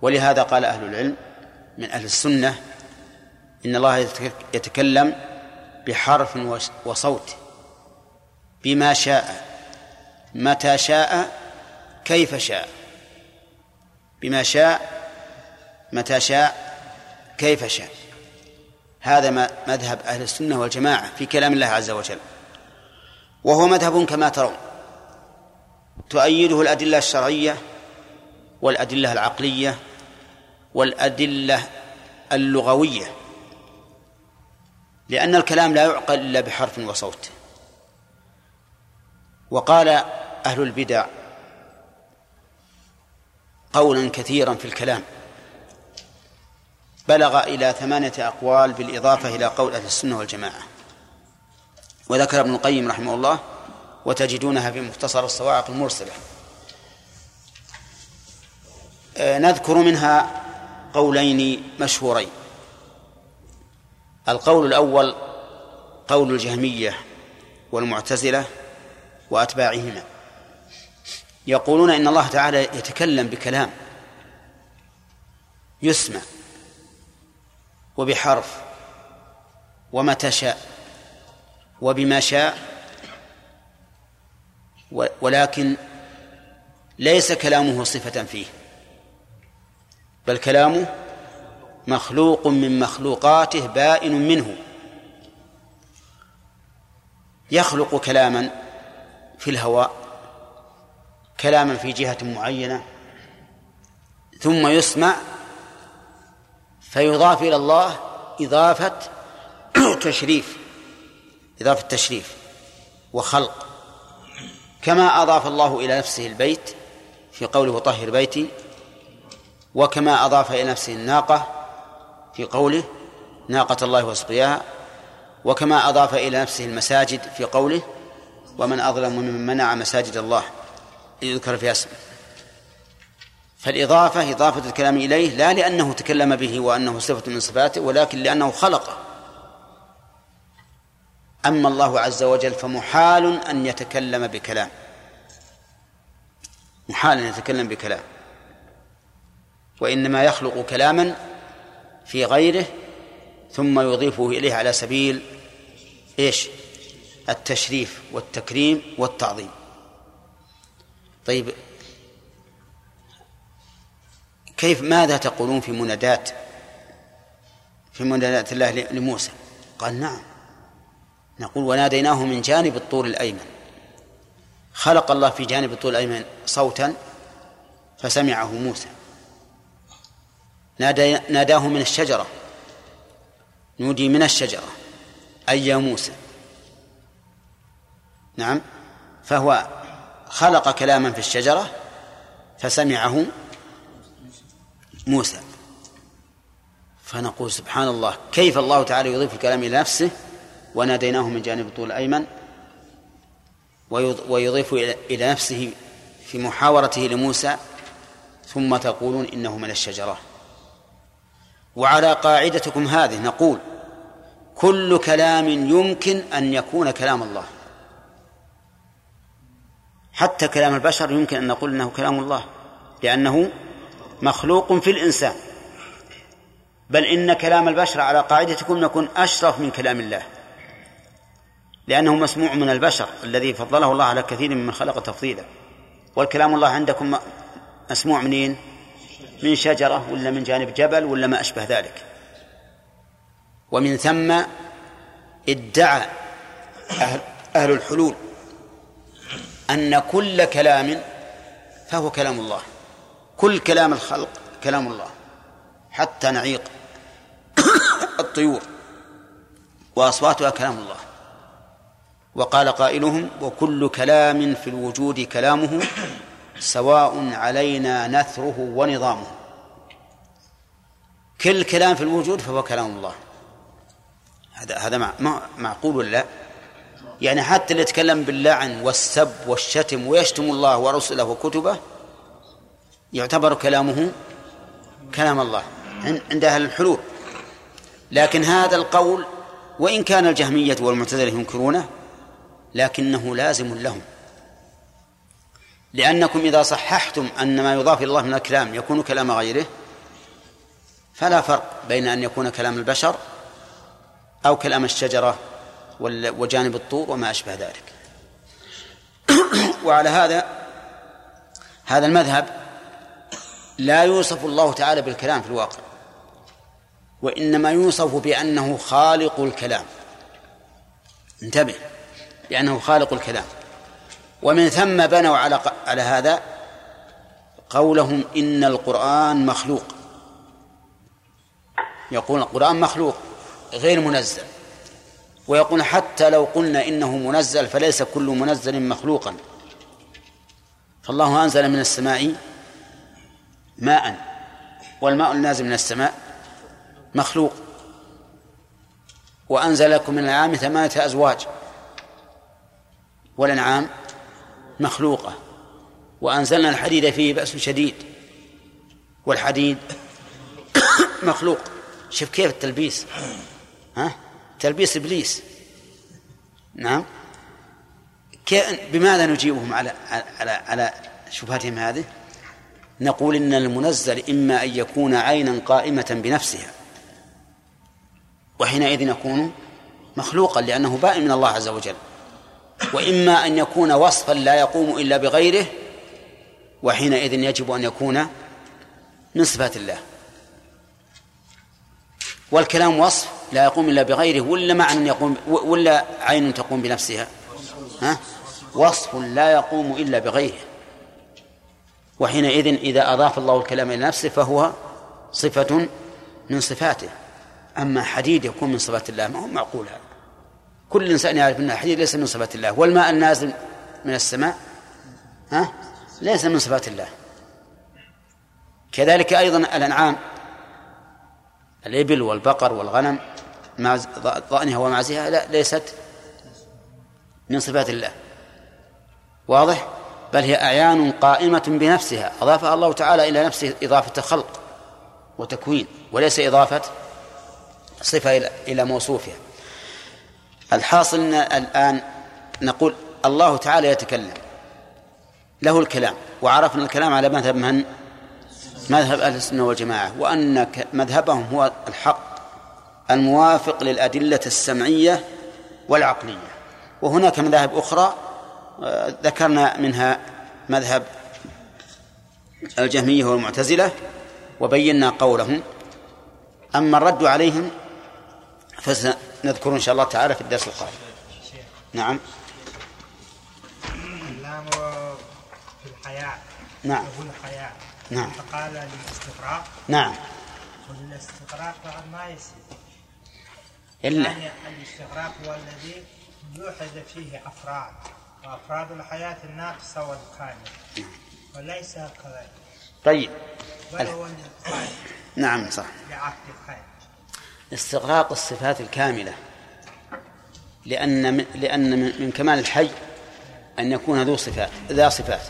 ولهذا قال أهل العلم من أهل السنة إن الله يتكلم بحرف وصوت بما شاء متى شاء كيف شاء. بما شاء متى شاء كيف شاء. هذا مذهب أهل السنة والجماعة في كلام الله عز وجل. وهو مذهب كما ترون. تؤيده الأدلة الشرعية والأدلة العقلية والأدلة اللغوية لأن الكلام لا يعقل إلا بحرف وصوت. وقال أهل البدع قولا كثيرا في الكلام بلغ إلى ثمانية أقوال بالإضافة إلى قول أهل السنة والجماعة. وذكر ابن القيم رحمه الله وتجدونها في مختصر الصواعق المرسلة آه، نذكر منها قولين مشهورين. القول الأول قول الجهمية والمعتزلة وأتباعهما. يقولون إن الله تعالى يتكلم بكلام يسمع وبحرف ومتى شاء وبما شاء ولكن ليس كلامه صفة فيه. بل كلامه مخلوق من مخلوقاته بائن منه. يخلق كلاما في الهواء كلاما في جهة معينة ثم يسمع فيضاف إلى الله إضافة تشريف إضافة تشريف وخلق. كما أضاف الله إلى نفسه البيت في قوله طهر بيتي وكما أضاف إلى نفسه الناقة في قوله ناقة الله وسقياها وكما أضاف إلى نفسه المساجد في قوله ومن أظلم ممن منع مساجد الله يذكر فيها اسمه. فالإضافة إضافة الكلام إليه لا لأنه تكلم به وأنه صفة من صفاته ولكن لأنه خلقه أما الله عز وجل فمحال أن يتكلم بكلام. محال أن يتكلم بكلام. وإنما يخلق كلاما في غيره ثم يضيفه إليه على سبيل إيش؟ التشريف والتكريم والتعظيم. طيب كيف ماذا تقولون في منادات في منادات الله لموسى؟ قال نعم. نقول وناديناه من جانب الطور الأيمن. خلق الله في جانب الطور الأيمن صوتا فسمعه موسى. نادى ناداه من الشجرة. نودي من الشجرة. أي يا موسى. نعم. فهو خلق كلاما في الشجرة فسمعه موسى. فنقول سبحان الله كيف الله تعالى يضيف الكلام إلى نفسه؟ وناديناه من جانب الطول الأيمن. ويضيف إلى نفسه في محاورته لموسى. ثم تقولون إنه من الشجرة. وعلى قاعدتكم هذه نقول كل كلام يمكن أن يكون كلام الله. حتى كلام البشر يمكن أن نقول أنه كلام الله لأنه مخلوق في الإنسان. بل إن كلام البشر على قاعدتكم يكون أشرف من كلام الله لأنه مسموع من البشر الذي فضله الله على كثير ممن خلق تفضيلا. والكلام الله عندكم مسموع منين؟ من شجرة ولا من جانب جبل ولا ما أشبه ذلك. ومن ثم ادعى أهل, أهل الحلول أن كل كلام فهو كلام الله. كل كلام الخلق كلام الله. حتى نعيق الطيور. وأصواتها كلام الله. وقال قائلهم وكل كلام في الوجود كلامه سواء علينا نثره ونظامه. كل كلام في الوجود فهو كلام الله. هذا هذا معقول ولا لا؟ يعني حتى اللي يتكلم باللعن والسب والشتم ويشتم الله ورسله وكتبه يعتبر كلامه كلام الله عند أهل الحلول. لكن هذا القول وإن كان الجهمية والمعتزلة ينكرونه لكنه لازم لهم. لأنكم إذا صححتم أن ما يضاف إلى الله من الكلام يكون كلام غيره فلا فرق بين أن يكون كلام البشر أو كلام الشجرة وجانب الطور وما أشبه ذلك. وعلى هذا هذا المذهب لا يوصف الله تعالى بالكلام في الواقع وإنما يوصف بأنه خالق الكلام. انتبه بأنه خالق الكلام. ومن ثم بنوا على على هذا قولهم إن القرآن مخلوق. يقول القرآن مخلوق غير منزل. ويقول حتى لو قلنا إنه منزل فليس كل منزل مخلوقا. فالله أنزل من السماء ماء والماء النازل من السماء مخلوق. وأنزل لكم من الأنعام ثمانية أزواج. والأنعام مخلوقة. وأنزلنا الحديد فيه بأس شديد. والحديد مخلوق. شوف كيف التلبيس. ها؟ تلبيس إبليس. نعم. بماذا نجيبهم على على على شبهتهم هذه؟ نقول إن المنزل إما أن يكون عينا قائمة بنفسها. وحينئذ يكون مخلوقا لأنه بائن من الله عز وجل. وإما أن يكون وصفا لا يقوم إلا بغيره وحينئذ يجب أن يكون من صفات الله. والكلام وصف لا يقوم إلا بغيره ولا معنى يقوم ولا عين تقوم بنفسها. ها؟ وصف لا يقوم إلا بغيره. وحينئذ إذا أضاف الله الكلام إلى نفسه فهو صفة من صفاته. أما حديد يكون من صفات الله ما هو معقول هذا كل إنسان يعرف أن الحديد ليس من صفات الله والماء النازل من السماء ها؟ ليس من صفات الله. كذلك أيضا الأنعام الإبل والبقر والغنم مع ضأنها ومعزها لا ليست من صفات الله. واضح؟ بل هي أعيان قائمة بنفسها أضافها الله تعالى إلى نفسه إضافة خلق وتكوين وليس إضافة صفة إلى موصوفها. الحاصل أن الآن نقول الله تعالى يتكلم له الكلام وعرفنا الكلام على مذهب من؟ مذهب أهل السنة والجماعة وأن مذهبهم هو الحق الموافق للأدلة السمعية والعقلية. وهناك مذاهب أخرى آه، ذكرنا منها مذهب الجهمية والمعتزلة وبينا قولهم. أما الرد عليهم فسنذكر إن شاء الله تعالى في الدرس القادم. نعم. اللام في الحياة. نعم. يقول نعم. فقال للاستقراء نعم. والاستقراء طبعا ما يصير. إلا. يعني الاستغراق هو الذي يوحد فيه أفراد. وأفراد الحياة الناقصة والكاملة. وليس كذلك. طيب. بل هو نعم صح. بعقد الحياة استغراق الصفات الكاملة لأن من لأن من من كمال الحي أن يكون ذو صفات ذا صفات.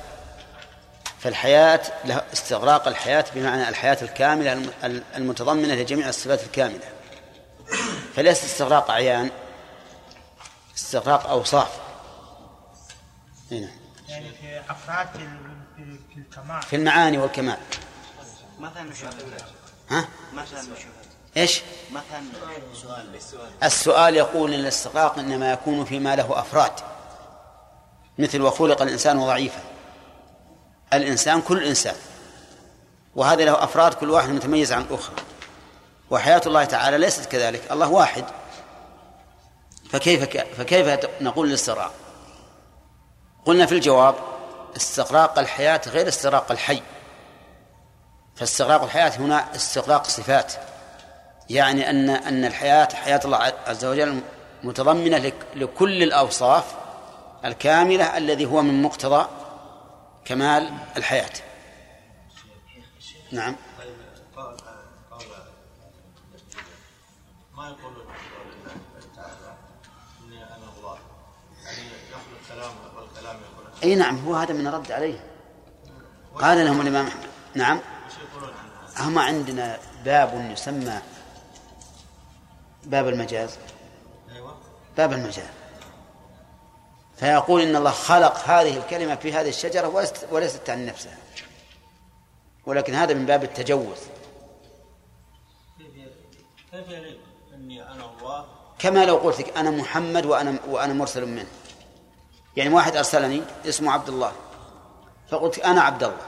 فالحياة له استغراق الحياة بمعنى الحياة الكاملة الم- المتضمنة لجميع الصفات الكاملة. فليس استغراق أعيان استغراق أوصاف. هنا. يعني في أفراد في, الكمال. في المعاني والكمال. مثلا ها؟ مثلا إيش؟ مثلا سؤال السؤال يقول إن الاستغراق إنما يكون فيما له أفراد. مثل وخلق الإنسان ضعيفا. الإنسان كل إنسان. وهذا له أفراد كل واحد متميز عن الأخرى. وحياة الله تعالى ليست كذلك. الله واحد. فكيف فكيف نقول الاستغراق؟ قلنا في الجواب استغراق الحياة غير استغراق الحي. فاستغراق الحياة هنا استغراق صفات. يعني أن أن الحياة حياة الله عز وجل متضمنة لك- لكل الأوصاف الكاملة الذي هو من مقتضى كمال الحياة. نعم. ما الله تعالى إني أنا الله؟ يعني يخلق كلام والكلام يكون أي نعم هو هذا من الرد عليه. قال لهم الإمام أحمد. نعم؟ هم عندنا باب يسمى باب المجاز. أيوه. باب المجاز. فيقول إن الله خلق هذه الكلمة في هذه الشجرة وليست عن نفسها. ولكن هذا من باب التجوز. كيف يليق إني أنا الله؟ كما لو قلت لك أنا محمد وأنا وأنا مرسل منه. يعني واحد أرسلني اسمه عبد الله. فقلت أنا عبد الله.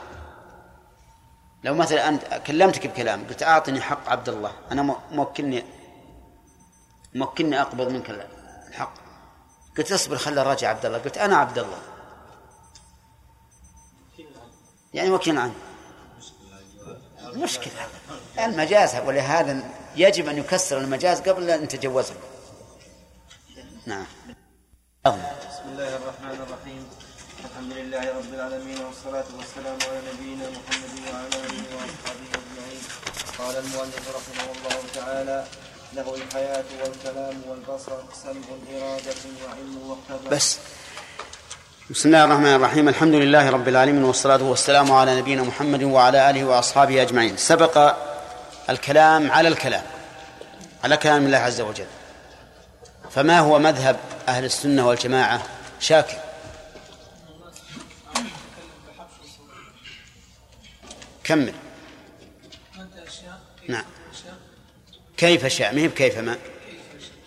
لو مثلا أنت كلمتك بكلام قلت أعطني حق عبد الله. أنا مو- موكلني موكلني أقبض منك الحق. قلت اصبر خلى الراجع عبد الله قلت أنا عبد الله يعني وكيل عنه. مشكلة. المجاز ولهذا يجب أن يكسر المجاز قبل أن نتجوزه نعم. بسم الله الرحمن الرحيم. الحمد لله رب العالمين والصلاة والسلام على نبينا محمد وعلى آله وأصحابه أجمعين. قال المؤلف رحمه الله تعالى له الحياة والكلام والبصر سمع إرادة وعلم واختبار بس. بسم الله الرحمن الرحيم. الحمد لله رب العالمين والصلاة والسلام على نبينا محمد وعلى آله وأصحابه أجمعين. سبق الكلام على الكلام على كلام الله عز وجل. فما هو مذهب أهل السنة والجماعة؟ شاكر. كمل متى أشياء كيف نعم. أشياء كيف شاء؟ ما هي بكيف ما؟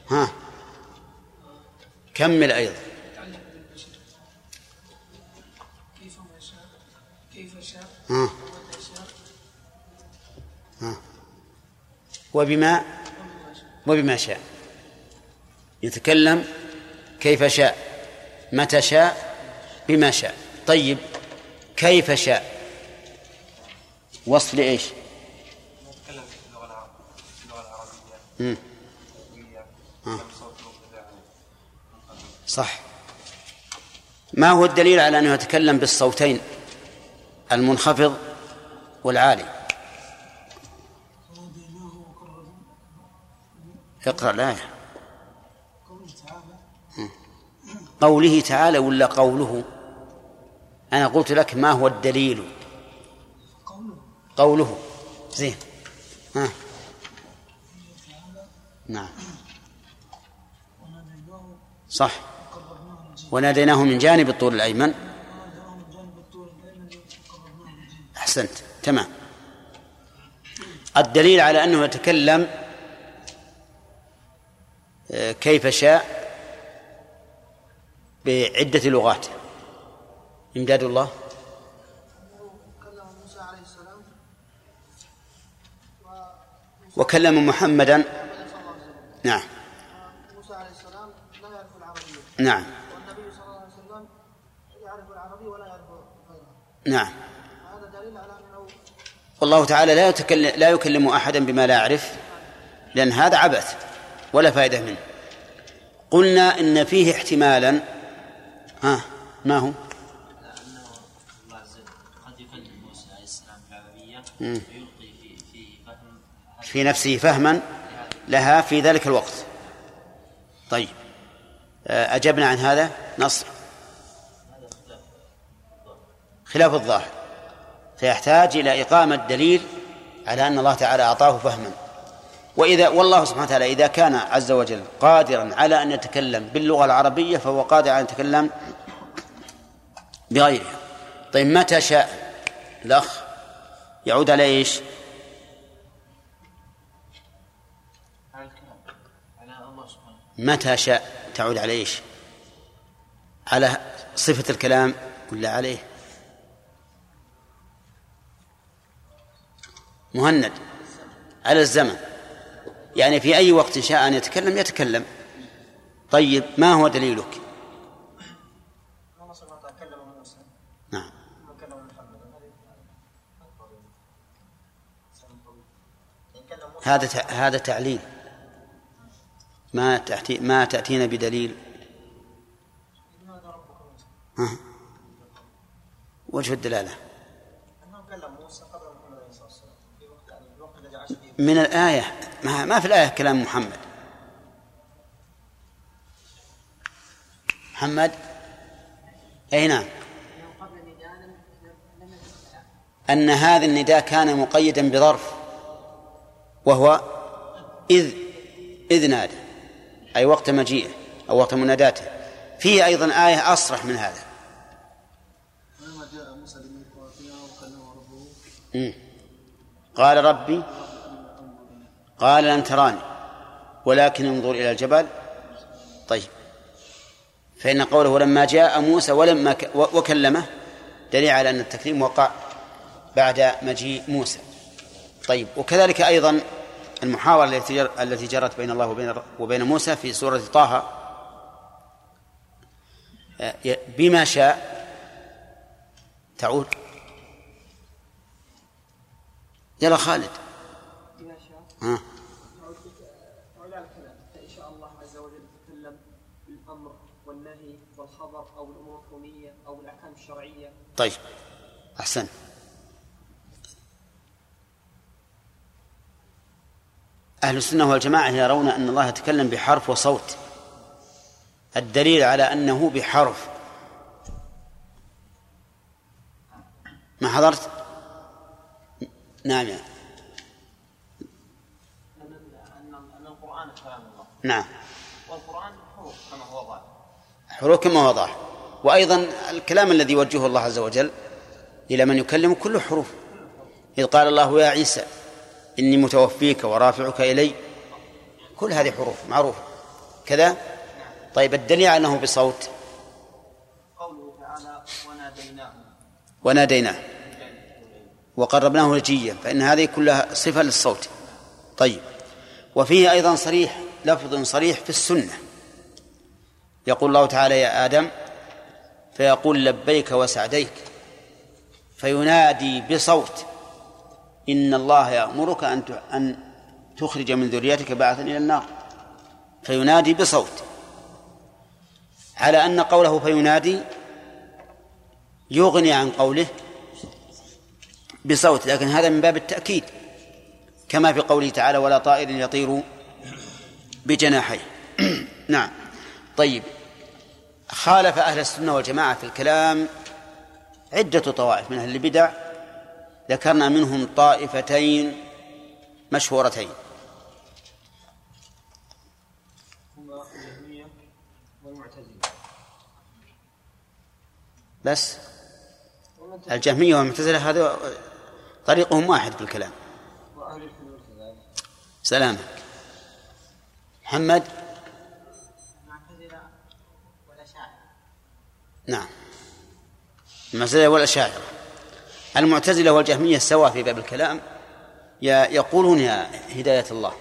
ها؟ كمل أيضا. ها؟ ها؟ وبما؟ وبما شاء. يتكلم كيف شاء. متى شاء؟ بما شاء. طيب كيف شاء؟ وصف لإيش نتكلم في اللغة العربية في اللغة صح. ما هو الدليل على أنه يتكلم بالصوتين المنخفض والعالي؟ اقرأ الآية. قوله تعالى ولا قوله؟ أنا قلت لك ما هو الدليل. قوله. زين. ها. نعم. صح. وناديناه من جانب الطور الأيمن. أحسنت. تمام. الدليل على أنه يتكلم آه، كيف شاء بعدة لغات. إمداد الله. وكلم محمدا صلى الله عليه وسلم نعم. موسى عليه السلام لا يعرف العربية. نعم. والنبي صلى الله عليه وسلم يعرف العربية ولا يعرف غيرها نعم. هذا دليل على أنه والله تعالى لا يتكلم لا يكلم أحدا بما لا يعرف لأن هذا عبث ولا فائدة منه. قلنا إن فيه احتمالا ها ما هو؟ لأنه الله عز وجل قد يكلم موسى عليه السلام بالعربية مم. ويلقي في في فهم في نفسه فهما لها في ذلك الوقت. طيب. آه، أجبنا عن هذا. نصر. خلاف الظاهر. فيحتاج إلى إقامة دليل على أن الله تعالى أعطاه فهما. وإذا والله سبحانه وتعالى إذا كان عز وجل قادرا على أن يتكلم باللغة العربية فهو قادر على أن يتكلم بغيرها. طيب متى شاء الأخ يعود على إيش؟ متى شاء تعود على إيش؟ على صفة الكلام ولا عليه؟ مهند على الزمن يعني في أي وقت شاء أن يتكلم يتكلم طيب ما هو دليلك؟ نعم هذا هذا تعليل ما تأتي ما تأتينا بدليل. ها. وجه الدلالة. من الآية. ما, ما في الآية كلام محمد. محمد؟ أي نعم. أن هذا النداء كان مقيدا بظرف وهو إذ إذ نادى. أي وقت مجيئه أو وقت مناداته. فيه أيضا آية أصرح من هذا. ولما. قال ربي قال لن تراني ولكن انظر إلى الجبل. طيب. فإن قوله لما جاء موسى ولما وكلمه دليل على أن التكليم وقع بعد مجيء موسى. طيب. وكذلك أيضا المحاورة التي جر- التي جرت بين الله وبين وبين موسى في سورة طه آه، بما شاء تعود. يلا خالد. بما شاء. ها. تعود على الكلام. فإن شاء الله عز وجل يتكلم بالأمر والنهي والخبر أو الأمور الكونية أو الأحكام الشرعية. طيب أحسن. أهل السنة والجماعة يرون أن الله يتكلم بحرف وصوت. الدليل على أنه بحرف. ما حضرت؟ نعم. الله نعم. والقرآن حروف كما هو ظاهر حروف كما هو ظاهر وأيضا الكلام الذي يوجهه الله عز وجل إلى من يكلم كله حروف. إذ قال الله يا عيسى إني متوفيك ورافعك إلي. كل هذه حروف معروفة. كذا؟ طيب الدليل على أنه بصوت. قوله تعالى وناديناه وناديناه. وقربناه نجيا فإن هذه كلها صفة للصوت. طيب. وفيه أيضا صريح لفظ صريح في السنة. يقول الله تعالى يا آدم فيقول لبيك وسعديك فينادي بصوت. إن الله يأمرك أن أن تخرج من ذريتك بعثا إلى النار. فينادي بصوت. على أن قوله فينادي يغني عن قوله بصوت لكن هذا من باب التأكيد. كما في قوله تعالى ولا طائر يطير بجناحيه. نعم. طيب. خالف أهل السنة والجماعة في الكلام عدة طوائف من أهل البدع ذكرنا منهم طائفتين مشهورتين. هما الجهمية والمعتزلة. بس. الجهمية والمعتزلة هذا طريقهم واحد في الكلام سلامة محمد. المعتزلة والأشاعرة. نعم. المعتزلة والأشاعرة. المعتزلة والجهمية سوا في باب الكلام يقولون يا هداية الله.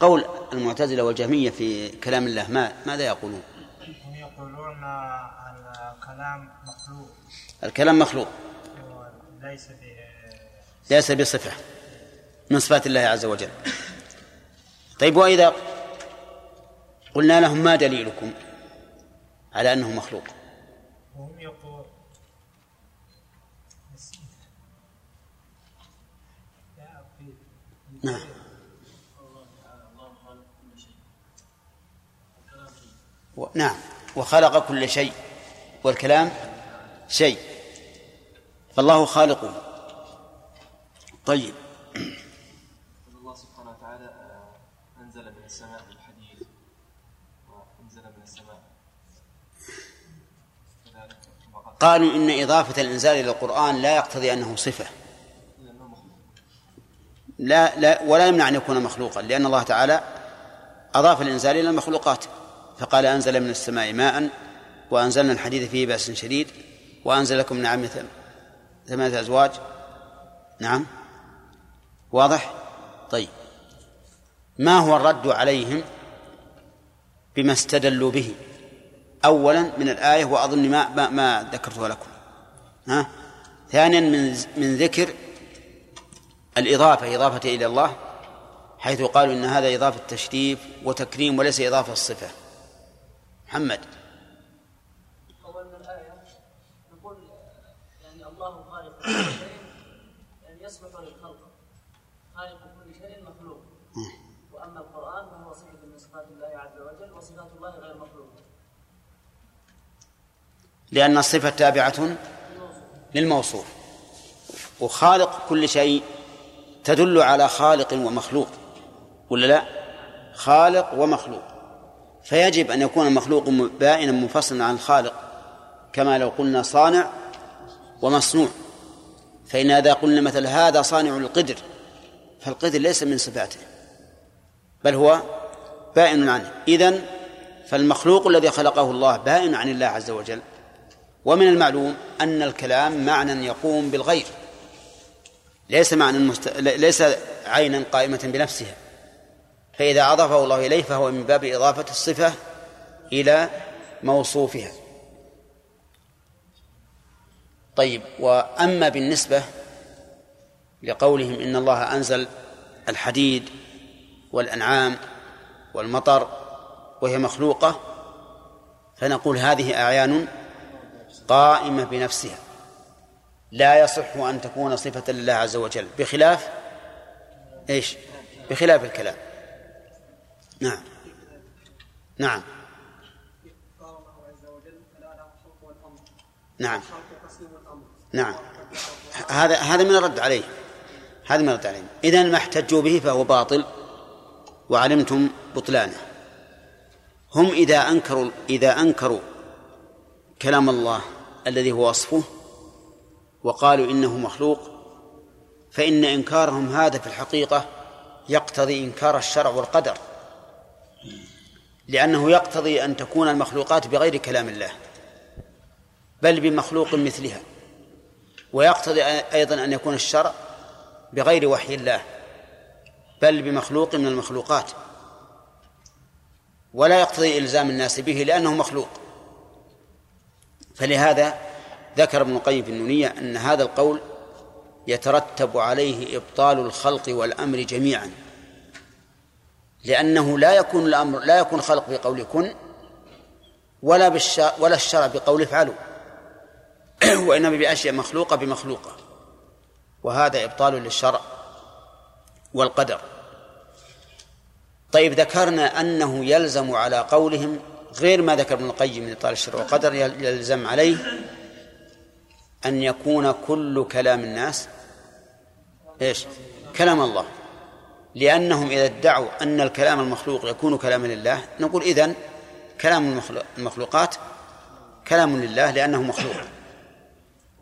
قول المعتزلة والجهمية في كلام الله ما ماذا يقولون؟ هم يقولون الكلام مخلوق. الكلام مخلوق. وليس ب ليس بصفة من صفات الله عز وجل. طيب وإذا قلنا لهم ما دليلكم على أنه مخلوق؟ وهم يقول لا أفيد نعم. و... نعم. وخلق كل شيء. والكلام شيء. فالله خالقه طيب. الله سبحانه وتعالى آه، أنزل من السماء بالحديد وأنزل من السماء. قالوا إن إضافة الإنزال إلى القرآن لا يقتضي أنه صفة. لا لا ولا يمنع أن يكون مخلوقا لأن الله تعالى أضاف الإنزال إلى المخلوقات فقال أنزل من السماء ماء وأنزلنا الحديد فيه بأس شديد وأنزل لكم ثم- ثمانية أزواج. نعم. واضح؟ طيب. ما هو الرد عليهم بما استدلوا به؟ أولا من الآية وأظن ما ما, ما ذكرتها لكم. ها؟ ثانيا من من ذكر الإضافة إضافة إلى الله حيث قالوا إن هذا إضافة تشريف وتكريم وليس إضافة الصفة محمد. أول من الآية نقول يعني الله خالق كل شيء يعني يصلح للخلق خالق كل شيء مخلوق. وأما القرآن فهو صفة من صفات الله عز وجل وصفات الله غير مخلوقة لأن الصفة تابعة للموصوف. وخالق كل شيء تدل على خالق ومخلوق ولا لا؟ خالق ومخلوق. فيجب أن يكون المخلوق بائنا منفصلا عن الخالق كما لو قلنا صانع ومصنوع. فإن إذا قلنا مثل هذا صانع القدر فالقدر ليس من صفاته بل هو بائن عنه. إذن فالمخلوق الذي خلقه الله بائن عن الله عز وجل. ومن المعلوم أن الكلام معنى يقوم بالغير. ليس معنى مست... ليس عينا قائمة بنفسها. فإذا أضافه الله إليه فهو من باب إضافة الصفة إلى موصوفها. طيب وأما بالنسبة لقولهم إن الله أنزل الحديد والأنعام والمطر وهي مخلوقة فنقول هذه أعيان قائمة بنفسها. لا يصح أن تكون صفة لله عز وجل. بخلاف إيش؟ بخلاف الكلام. نعم. نعم. نعم. نعم. هذا هذا من الرد عليه. هذا من الرد عليهم إذا ما احتجوا به فهو باطل وعلمتم بطلانه. هم إذا أنكروا إذا أنكروا كلام الله الذي هو وصفه وقالوا إنه مخلوق فإن إنكارهم هذا في الحقيقة يقتضي إنكار الشرع والقدر لأنه يقتضي أن تكون المخلوقات بغير كلام الله بل بمخلوق مثلها ويقتضي أيضا أن يكون الشرع بغير وحي الله بل بمخلوق من المخلوقات ولا يقتضي إلزام الناس به لأنه مخلوق فلهذا ذكر ابن القيم في النونية أن هذا القول يترتب عليه إبطال الخلق والأمر جميعا. لأنه لا يكون الأمر لا يكون خلق بقول كن ولا بالشرع ولا الشرع بقول افعلوا. وإنما بأشياء مخلوقة بمخلوقة. وهذا إبطال للشرع والقدر. طيب ذكرنا أنه يلزم على قولهم غير ما ذكر ابن القيم من إبطال الشرع والقدر يلزم عليه أن يكون كل كلام الناس إيش؟ كلام الله. لأنهم إذا ادعوا أن الكلام المخلوق يكون كلاما لله نقول إذن كلام المخلوقات كلام لله لأنه مخلوق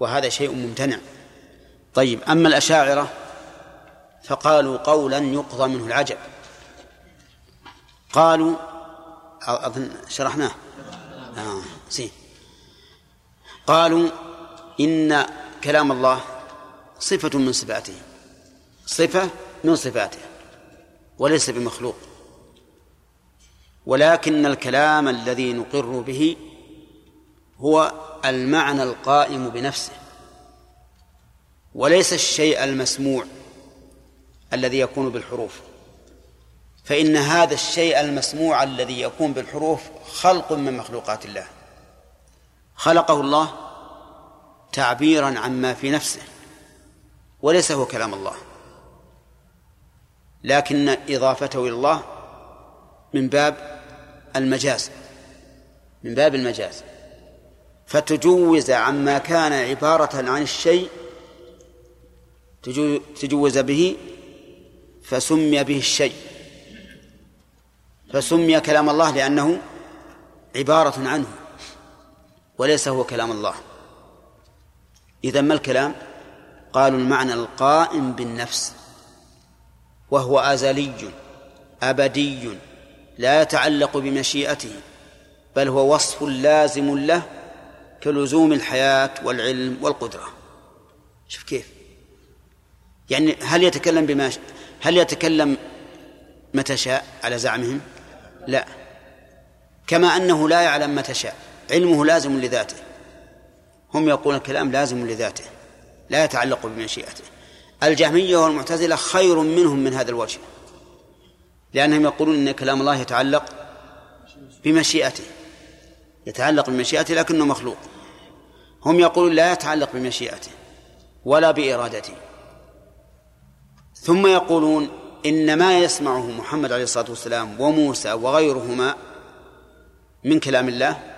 وهذا شيء ممتنع. طيب أما الأشاعرة فقالوا قولا يقضى منه العجب. قالوا أظن شرحناه. آه سي قالوا إن كلام الله صفة من صفاته. صفة من صفاته وليس بمخلوق. ولكن الكلام الذي نقر به هو المعنى القائم بنفسه. وليس الشيء المسموع الذي يكون بالحروف. فإن هذا الشيء المسموع الذي يكون بالحروف خلق من مخلوقات الله. خلقه الله تعبيرا عما في نفسه. وليس هو كلام الله. لكن إضافته إلى الله من باب المجاز. من باب المجاز. فتجوز عما كان عبارة عن الشيء تجوز به فسمي به الشيء. فسمي كلام الله لأنه عبارة عنه. وليس هو كلام الله. إذا ما الكلام؟ قالوا المعنى القائم بالنفس وهو أزلي أبدي لا يتعلق بمشيئته بل هو وصف لازم له كلزوم الحياة والعلم والقدرة. شوف كيف؟ يعني هل يتكلم بما هل يتكلم متى شاء على زعمهم؟ لا. كما أنه لا يعلم متى شاء علمه لازم لذاته. هم يقولون الكلام لازم لذاته لا يتعلق بمشيئته. الجهمية والمعتزلة خير منهم من هذا الوجه لأنهم يقولون أن كلام الله يتعلق بمشيئته يتعلق بمشيئته لكنه مخلوق. هم يقولون لا يتعلق بمشيئته ولا بإرادته. ثم يقولون إن ما يسمعه محمد عليه الصلاة والسلام وموسى وغيرهما من كلام الله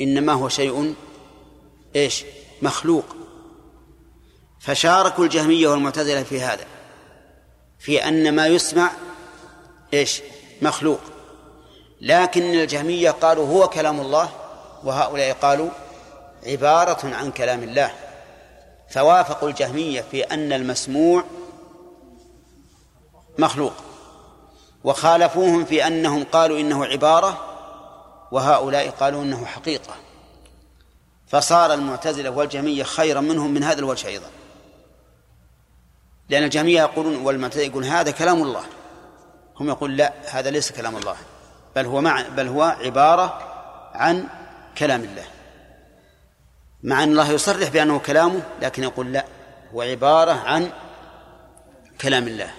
إنما هو شيء إيش؟ مخلوق. فشاركوا الجهمية والمعتزلة في هذا في أن ما يسمع إيش؟ مخلوق. لكن الجهمية قالوا هو كلام الله وهؤلاء قالوا عبارة عن كلام الله. فوافقوا الجهمية في أن المسموع مخلوق. وخالفوهم في أنهم قالوا إنه عبارة وهؤلاء قالوا إنه حقيقة. فصار المعتزلة والجهمية خيرا منهم من هذا الوجه أيضا. لأن الجهمية يقولون والمعتزلة يقول هذا كلام الله. هم يقول لا هذا ليس كلام الله. بل هو مع بل هو عبارة عن كلام الله. مع أن الله يصرح بأنه كلامه لكن يقول لا هو عبارة عن كلام الله.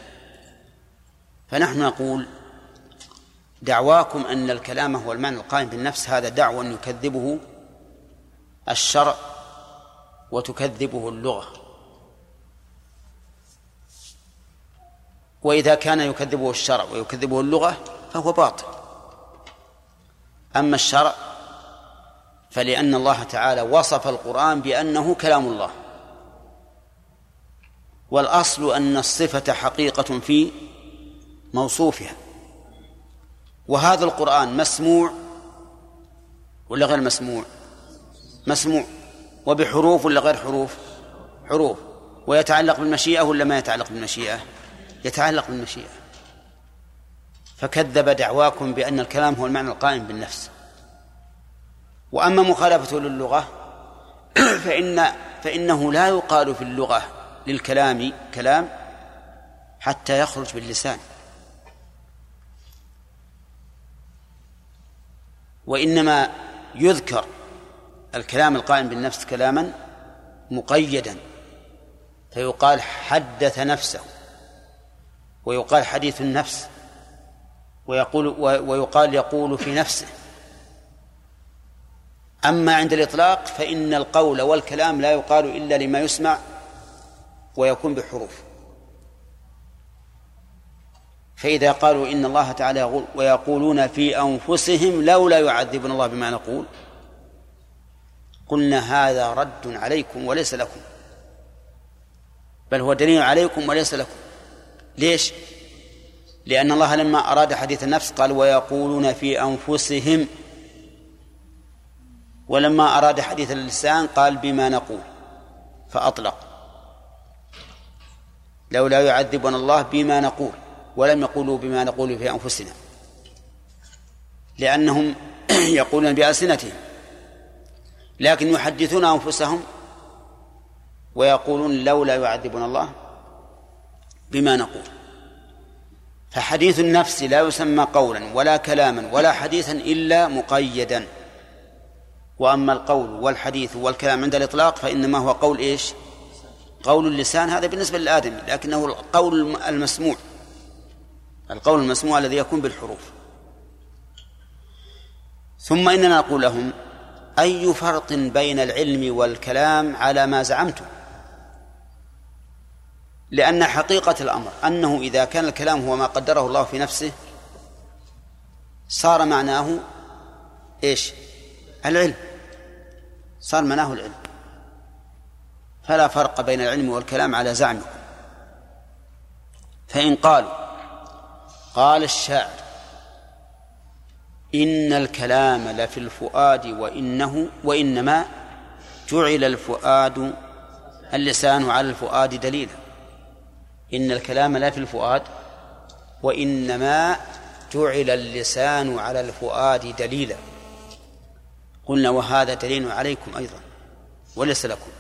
فنحن نقول دعواكم أن الكلام هو المعنى القائم بالنفس هذا دعوى يكذبه الشرع وتكذبه اللغة. وإذا كان يكذبه الشرع ويكذبه اللغة فهو باطل. أما الشرع فلأن الله تعالى وصف القرآن بأنه كلام الله. والأصل أن الصفة حقيقة في موصوفها. وهذا القرآن مسموع ولا غير مسموع؟ مسموع. وبحروف ولا غير حروف؟ حروف. ويتعلق بالمشيئة ولا ما يتعلق بالمشيئة؟ يتعلق بالمشيئة. فكذب دعواكم بأن الكلام هو المعنى القائم بالنفس. وأما مخالفته للغة فإن فإنه لا يقال في اللغة للكلام كلام حتى يخرج باللسان. وإنما يذكر الكلام القائم بالنفس كلاما مقيدا فيقال حدث نفسه ويقال حديث النفس ويقول ويقال يقول في نفسه. أما عند الإطلاق فإن القول والكلام لا يقال إلا لما يسمع ويكون بحروف. فإذا قالوا إن الله تعالى يقول ويقولون في أنفسهم لولا يعذبنا الله بما نقول قلنا هذا رد عليكم وليس لكم. بل هو دليل عليكم وليس لكم. ليش؟ لأن الله لما أراد حديث النفس قال ويقولون في أنفسهم ولما أراد حديث اللسان قال بما نقول فأطلق. لولا يعذبنا الله بما نقول. ولم يقولوا بما نقول في أنفسنا. لأنهم يقولون بألسنتهم. لكن يحدثون أنفسهم ويقولون لولا يعذبنا الله بما نقول. فحديث النفس لا يسمى قولا ولا كلاما ولا حديثا إلا مقيدا. وأما القول والحديث والكلام عند الإطلاق فإنما هو قول إيش؟ قول اللسان. هذا بالنسبة للآدمي لكنه القول المسموع. القول المسموع الذي يكون بالحروف. ثم إننا نقول لهم أي فرق بين العلم والكلام على ما زعمتم؟ لأن حقيقة الأمر أنه إذا كان الكلام هو ما قدره الله في نفسه صار معناه إيش؟ العلم. صار معناه العلم. فلا فرق بين العلم والكلام على زعمكم. فإن قالوا قال الشاعر إن الكلام لفي الفؤاد وإنه وإنما جعل الفؤاد اللسان على الفؤاد دليلا. إن الكلام لا في الفؤاد وإنما جعل اللسان على الفؤاد دليلا. قلنا وهذا دليل عليكم أيضا وليس لكم.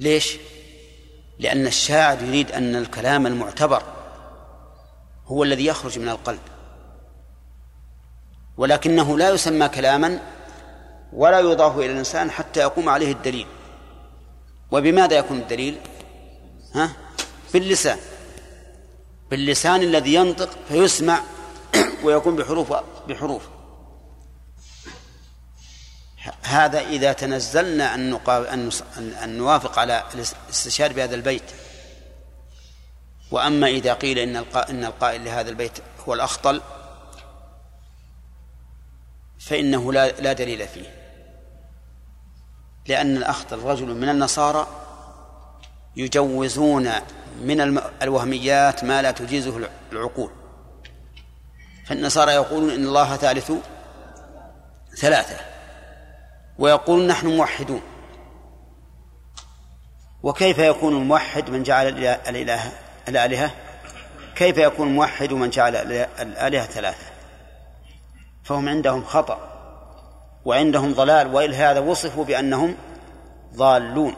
ليش؟ لأن الشاعر يريد أن الكلام المعتبر هو الذي يخرج من القلب ولكنه لا يسمى كلاما ولا يضاف إلى الإنسان حتى يقوم عليه الدليل وبماذا يكون الدليل؟ ها؟ باللسان باللسان الذي ينطق فيسمع ويكون بحروف بحروف هذا إذا تنزلنا أن, أن نوافق على الاستشهاد بهذا البيت. وأما إذا قيل إن إن القائل لهذا البيت هو الأخطل فإنه لا لا دليل فيه. لأن الأخطل رجل من النصارى يجوزون من الوهميات ما لا تجيزه العقول. فالنصارى يقولون إن الله ثالث ثلاثة. ويقول نحن موحدون. وكيف يكون الموحد من جعل الإله الآلهة؟ كيف يكون موحد من جعل الآلهة ثلاثة؟ فهم عندهم خطأ وعندهم ضلال ولهذا وصفوا بأنهم ضالون.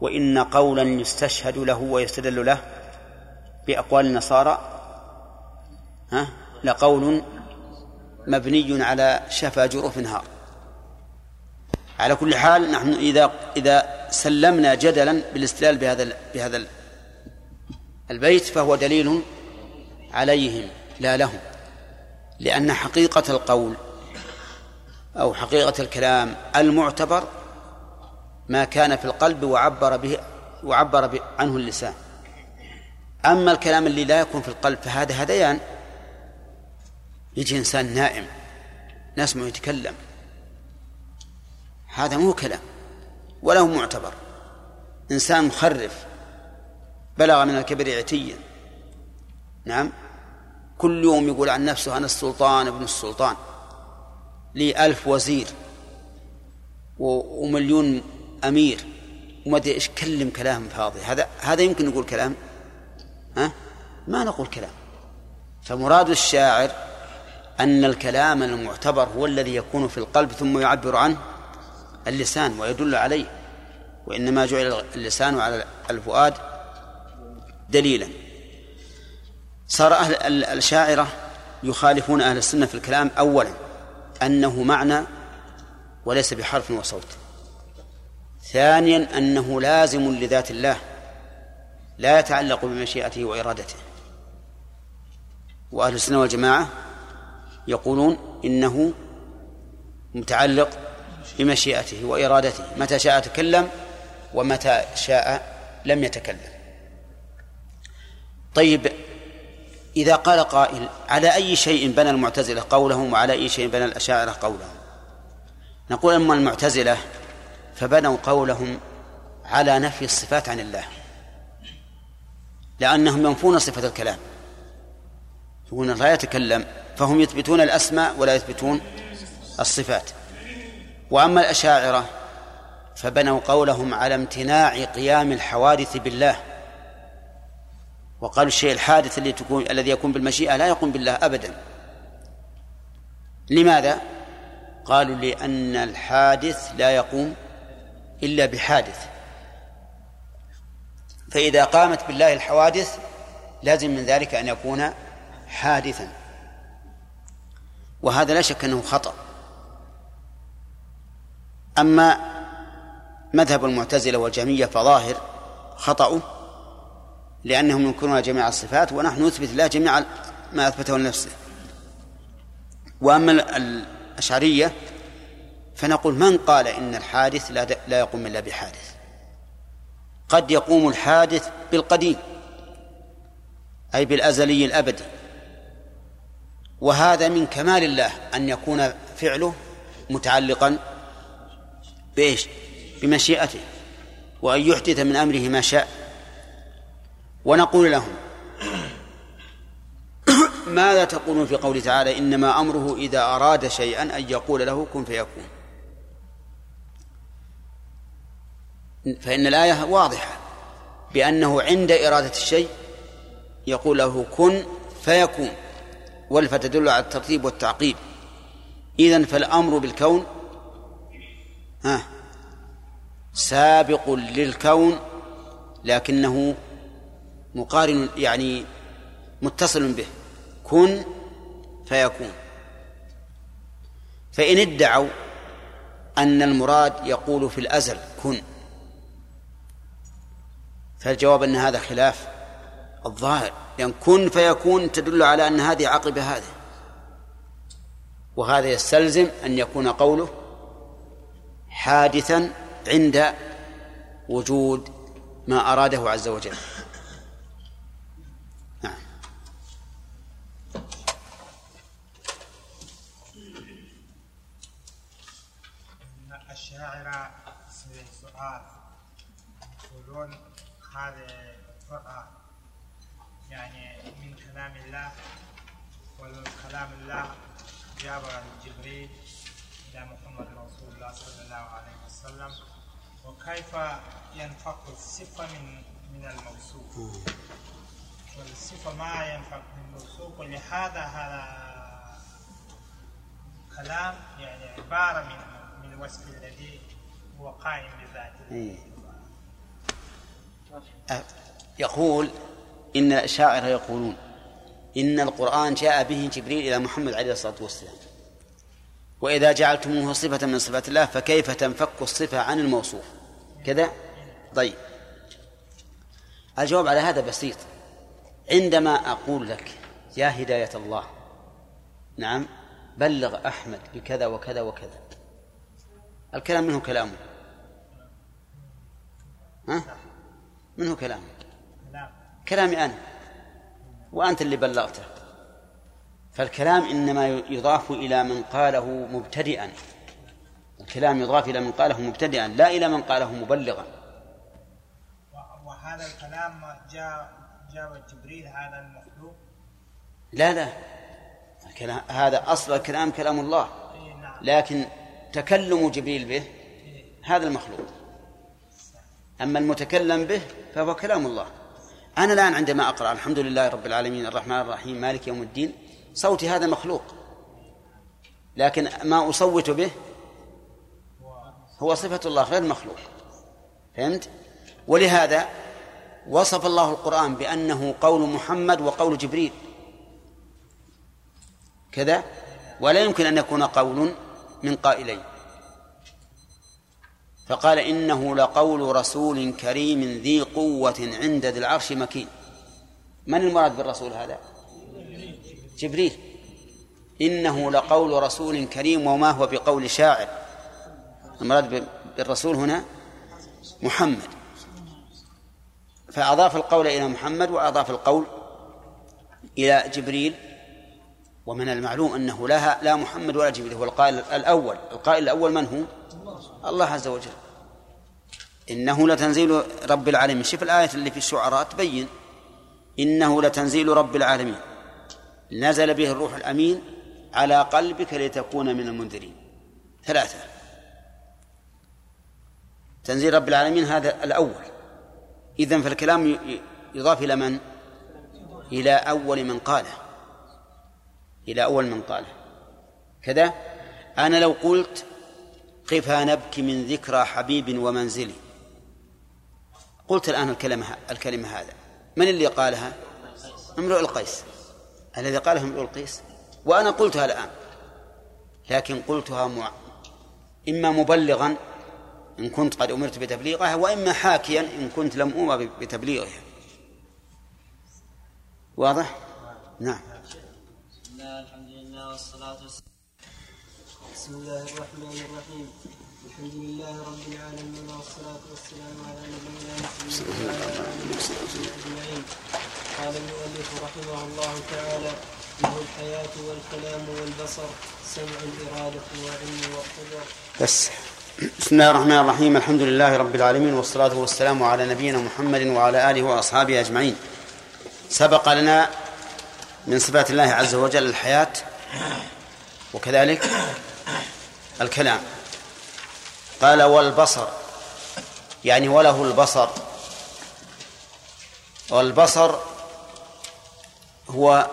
وإن قولا يستشهد له ويستدل له بأقوال النصارى ها لقول مبني على شفا جرف نهار. على كل حال نحن إذا إذا سلمنا جدلا بالاستدلال بهذا بهذا البيت فهو دليل عليهم لا لهم. لأن حقيقة القول أو حقيقة الكلام المعتبر ما كان في القلب وعبر به وعبر عنه اللسان. أما الكلام اللي لا يكون في القلب فهذا هذيان. يجي إنسان نائم نسمع يتكلم هذا مو كلام ولا هو معتبر. إنسان مخرف بلغ من الكبر عتيا. نعم؟ كل يوم يقول عن نفسه أنا السلطان ابن السلطان. لي ألف وزير ومليون أمير وما أدري إيش كلم كلام فاضي. هذا هذا يمكن نقول كلام؟ ها؟ ما نقول كلام. فمراد الشاعر أن الكلام المعتبر هو الذي يكون في القلب ثم يعبر عنه اللسان ويدل عليه وإنما جعل اللسان على الفؤاد دليلا. صار أهل الشاعرة يخالفون أهل السنة في الكلام أولا أنه معنى وليس بحرف وصوت. ثانيا أنه لازم لذات الله لا يتعلق بمشيئته وإرادته. وأهل السنة والجماعة يقولون إنه متعلق بمشيئته وإرادته. متى شاء تكلم ومتى شاء لم يتكلم. طيب إذا قال قائل على أي شيء بنى المعتزلة قولهم وعلى أي شيء بنى الأشاعرة قولهم؟ نقول أما المعتزلة فبنوا قولهم على نفي الصفات عن الله. لأنهم ينفون صفة الكلام. يقولون لا يتكلم فهم يثبتون الأسماء ولا يثبتون الصفات. وأما الأشاعرة فبنوا قولهم على امتناع قيام الحوادث بالله. وقالوا الشيء الحادث الذي تكون الذي يكون بالمشيئة لا يقوم بالله أبدا. لماذا؟ قالوا لأن الحادث لا يقوم إلا بحادث. فإذا قامت بالله الحوادث لازم من ذلك أن يكون حادثا. وهذا لا شك أنه خطأ. أما مذهب المعتزلة والجمية فظاهر خطأه لأنهم ينكرون جميع الصفات ونحن نثبت الله جميع ما أثبته لنفسه. وأما الأشعرية فنقول من قال إن الحادث لا, لا يقوم إلا بحادث؟ قد يقوم الحادث بالقديم أي بالأزلي الأبدي. وهذا من كمال الله أن يكون فعله متعلقا بإيش؟ بمشيئته وأن يحدث من أمره ما شاء. ونقول لهم ماذا تقولون في قوله تعالى إنما أمره إذا أراد شيئا أن يقول له كن فيكون. فإن الآية واضحة بأنه عند إرادة الشيء يقول له كن فيكون والف تدل على الترتيب والتعقيب. إذن فالأمر بالكون سابق للكون لكنه مقارن يعني متصل به. كن فيكون. فإن ادعوا أن المراد يقول في الأزل كن. فالجواب أن هذا خلاف الظاهر. لأن كن فيكون تدل على أن هذه عقب هذه. وهذا يستلزم أن يكون قوله حادثا عند وجود ما أراده عز وجل. نعم. الشاعر سؤال يقولون هذا القرآن يعني من كلام الله والكلام الله جاب جبريل إلى محمد رسول الله صلى الله عليه وسلم. وكيف ينفق الصفة من من الموصوف والصفة ما ينفق من الموصوف ولهذا هذا كلام يعني عبارة من من الوصف الذي هو قائم بذاته. أه، يقول إن الأشاعرة يقولون إن القرآن جاء به جبريل إلى محمد عليه الصلاة والسلام. وإذا جعلتموه صفة من صفات الله فكيف تنفك الصفة عن الموصوف؟ كذا؟ طيب. الجواب على هذا بسيط. عندما أقول لك يا هداية الله نعم بلغ أحمد بكذا وكذا وكذا. الكلام منه كلامه. ها؟ منه كلامه. كلامي أنا. وأنت اللي بلغته. فالكلام إنما يضاف إلى من قاله مبتدئا. الكلام يضاف إلى من قاله مبتدئا لا إلى من قاله مبلغا. وهذا الكلام جاء جاء جبريل هذا المخلوق؟ لا لا. الكلام هذا أصل الكلام كلام الله. لكن تكلم جبريل به هذا المخلوق. أما المتكلم به فهو كلام الله. أنا الآن عندما أقرأ الحمد لله رب العالمين الرحمن الرحيم مالك يوم الدين صوتي هذا مخلوق. لكن ما أصوت به هو صفة الله غير مخلوق. فهمت؟ ولهذا وصف الله القرآن بأنه قول محمد وقول جبريل. كذا؟ ولا يمكن أن يكون قول من قائلين. فقال إنه لقول رسول كريم ذي قوة عند ذي العرش مكين. من المراد بالرسول هذا؟ جبريل. إنه لقول رسول كريم وما هو بقول شاعر. المراد بالرسول هنا محمد. فأضاف القول إلى محمد وأضاف القول إلى جبريل. ومن المعلوم أنه لا لا محمد ولا جبريل هو القائل الأول. القائل الأول من هو؟ الله عز وجل. إنه لتنزيل رب العالمين. شوف الآية اللي في الشعراء تبين. إنه لتنزيل رب العالمين. نزل به الروح الأمين على قلبك لتكون من المنذرين. ثلاثة. تنزيل رب العالمين هذا الأول. إذن فالكلام يضاف إلى من؟ إلى أول من قاله. إلى أول من قاله. كذا؟ أنا لو قلت قفا نبكي من ذكرى حبيب ومنزلي قلت الآن الكلمة الكلمة هذا. من اللي قالها؟ امرؤ القيس. الذي قالها امرؤ القيس. وأنا قلتها الآن. لكن قلتها مع... إما مبلغا إن كنت قد أمرت بتبليغها وإما حاكيا إن كنت لم أمر بتبليغها. واضح؟ نعم. بسم الله الحمد لله والصلاة والسلام بسم الله الرحمن الرحيم. الحمد لله رب العالمين والصلاة والسلام على نبينا محمد وعلى آله وصحبه أجمعين. قال المؤلف رحمه الله تعالى له الحياة والكلام والبصر سمع الإرادة وعلم والقدر. بس. بسم الله الرحمن الرحيم. الحمد لله رب العالمين والصلاة والسلام على نبينا محمد وعلى آله وأصحابه أجمعين. سبق لنا من صفات الله عز وجل الحياة وكذلك الكلام. قال والبصر يعني وله البصر. والبصر هو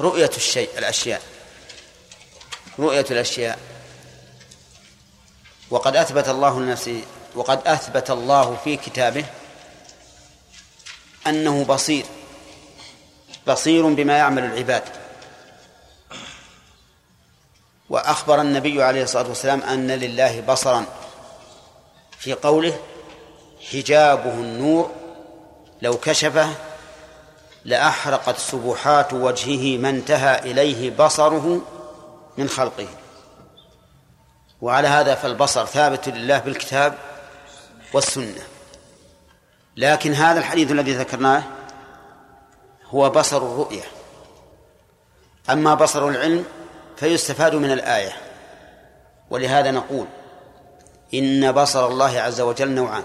رؤية الشيء الأشياء. رؤية الأشياء. وقد أثبت الله لنفسه وقد أثبت الله في كتابه أنه بصير بصير بما يعمل العباد. وأخبر النبي عليه الصلاة والسلام أن لله بصرا. في قوله حجابه النور لو كشفه لأحرقت سبحات وجهه ما انتهى إليه بصره من خلقه. وعلى هذا فالبصر ثابت لله بالكتاب والسنة. لكن هذا الحديث الذي ذكرناه هو بصر الرؤية. أما بصر العلم فيستفاد من الآية. ولهذا نقول إن بصر الله عز وجل نوعان.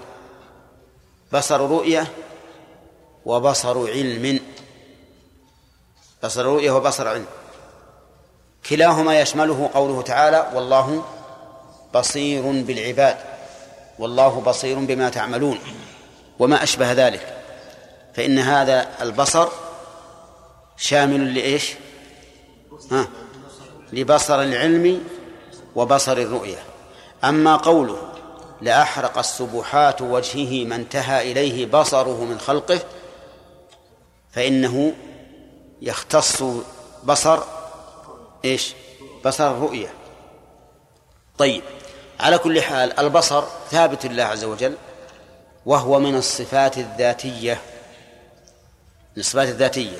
بصر رؤية وبصر علم. بصر رؤية وبصر علم. كلاهما يشمله قوله تعالى والله بصير بالعباد والله بصير بما تعملون وما أشبه ذلك. فإن هذا البصر شامل لإيش؟ ها؟ لبصر العلم وبصر الرؤية. أما قوله لأحرق السبحات وجهه ما انتهى إليه بصره من خلقه فإنه يختص بصر إيش؟ بصر الرؤية طيب على كل حال البصر ثابت لله عز وجل وهو من الصفات الذاتية من الصفات الذاتية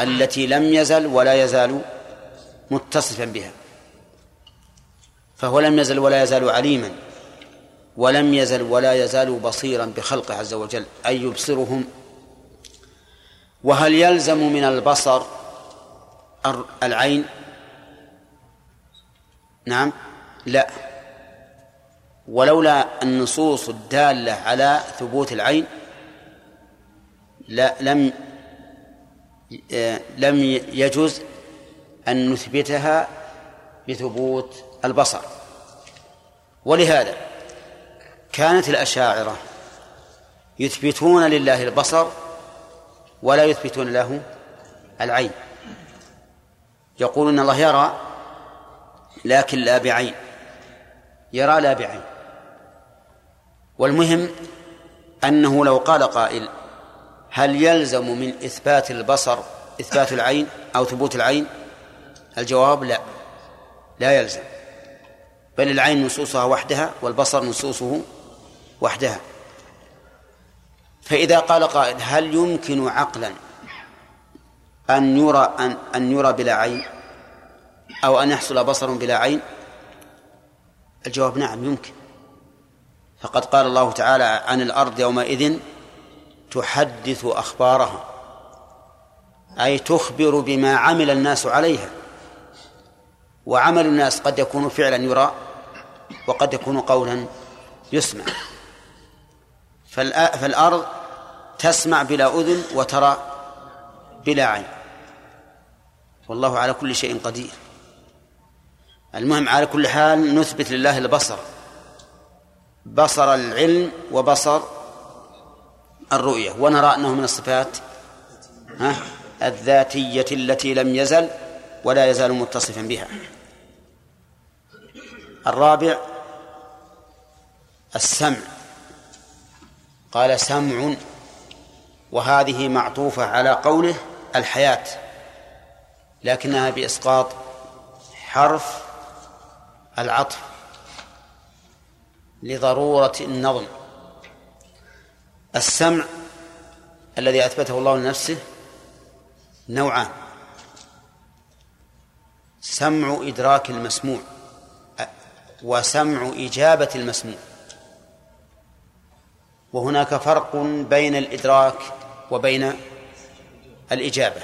التي لم يزل ولا يزال متصفا بها فهو لم يزل ولا يزال عليما ولم يزل ولا يزال بصيرا بخلقه عز وجل أي يبصرهم وهل يلزم من البصر العين؟ نعم. لا. ولولا النصوص الدالة على ثبوت العين لا لم لم يجوز أن نثبتها بثبوت البصر. ولهذا كانت الأشاعرة يثبتون لله البصر ولا يثبتون له العين. يقولون الله يرى لكن لا بعين. يرى لا بعين. والمهم أنه لو قال قائل هل يلزم من إثبات البصر إثبات العين أو ثبوت العين؟ الجواب لا. لا يلزم. بل العين نصوصها وحدها والبصر نصوصه وحدها. فإذا قال قائل هل يمكن عقلا أن يرى أن أن يرى بلا عين؟ أو أن يحصل بصر بلا عين؟ الجواب نعم يمكن. فقد قال الله تعالى عن الأرض يومئذ تحدث أخبارها. أي تخبر بما عمل الناس عليها. وعمل الناس قد يكون فعلا يرى وقد يكون قولا يسمع. فالأرض تسمع بلا أذن وترى بلا عين. والله على كل شيء قدير. المهم على كل حال نثبت لله البصر. بصر العلم وبصر الرؤية. ونرى أنه من الصفات الذاتية التي لم يزل ولا يزال متصفا بها. الرابع السمع. قال سمع وهذه معطوفة على قوله الحياة لكنها بإسقاط حرف العطف لضرورة النظم. السمع الذي أثبته الله لنفسه نوعان. سمع إدراك المسموع وسمع إجابة المسموع. وهناك فرق بين الإدراك وبين الإجابة.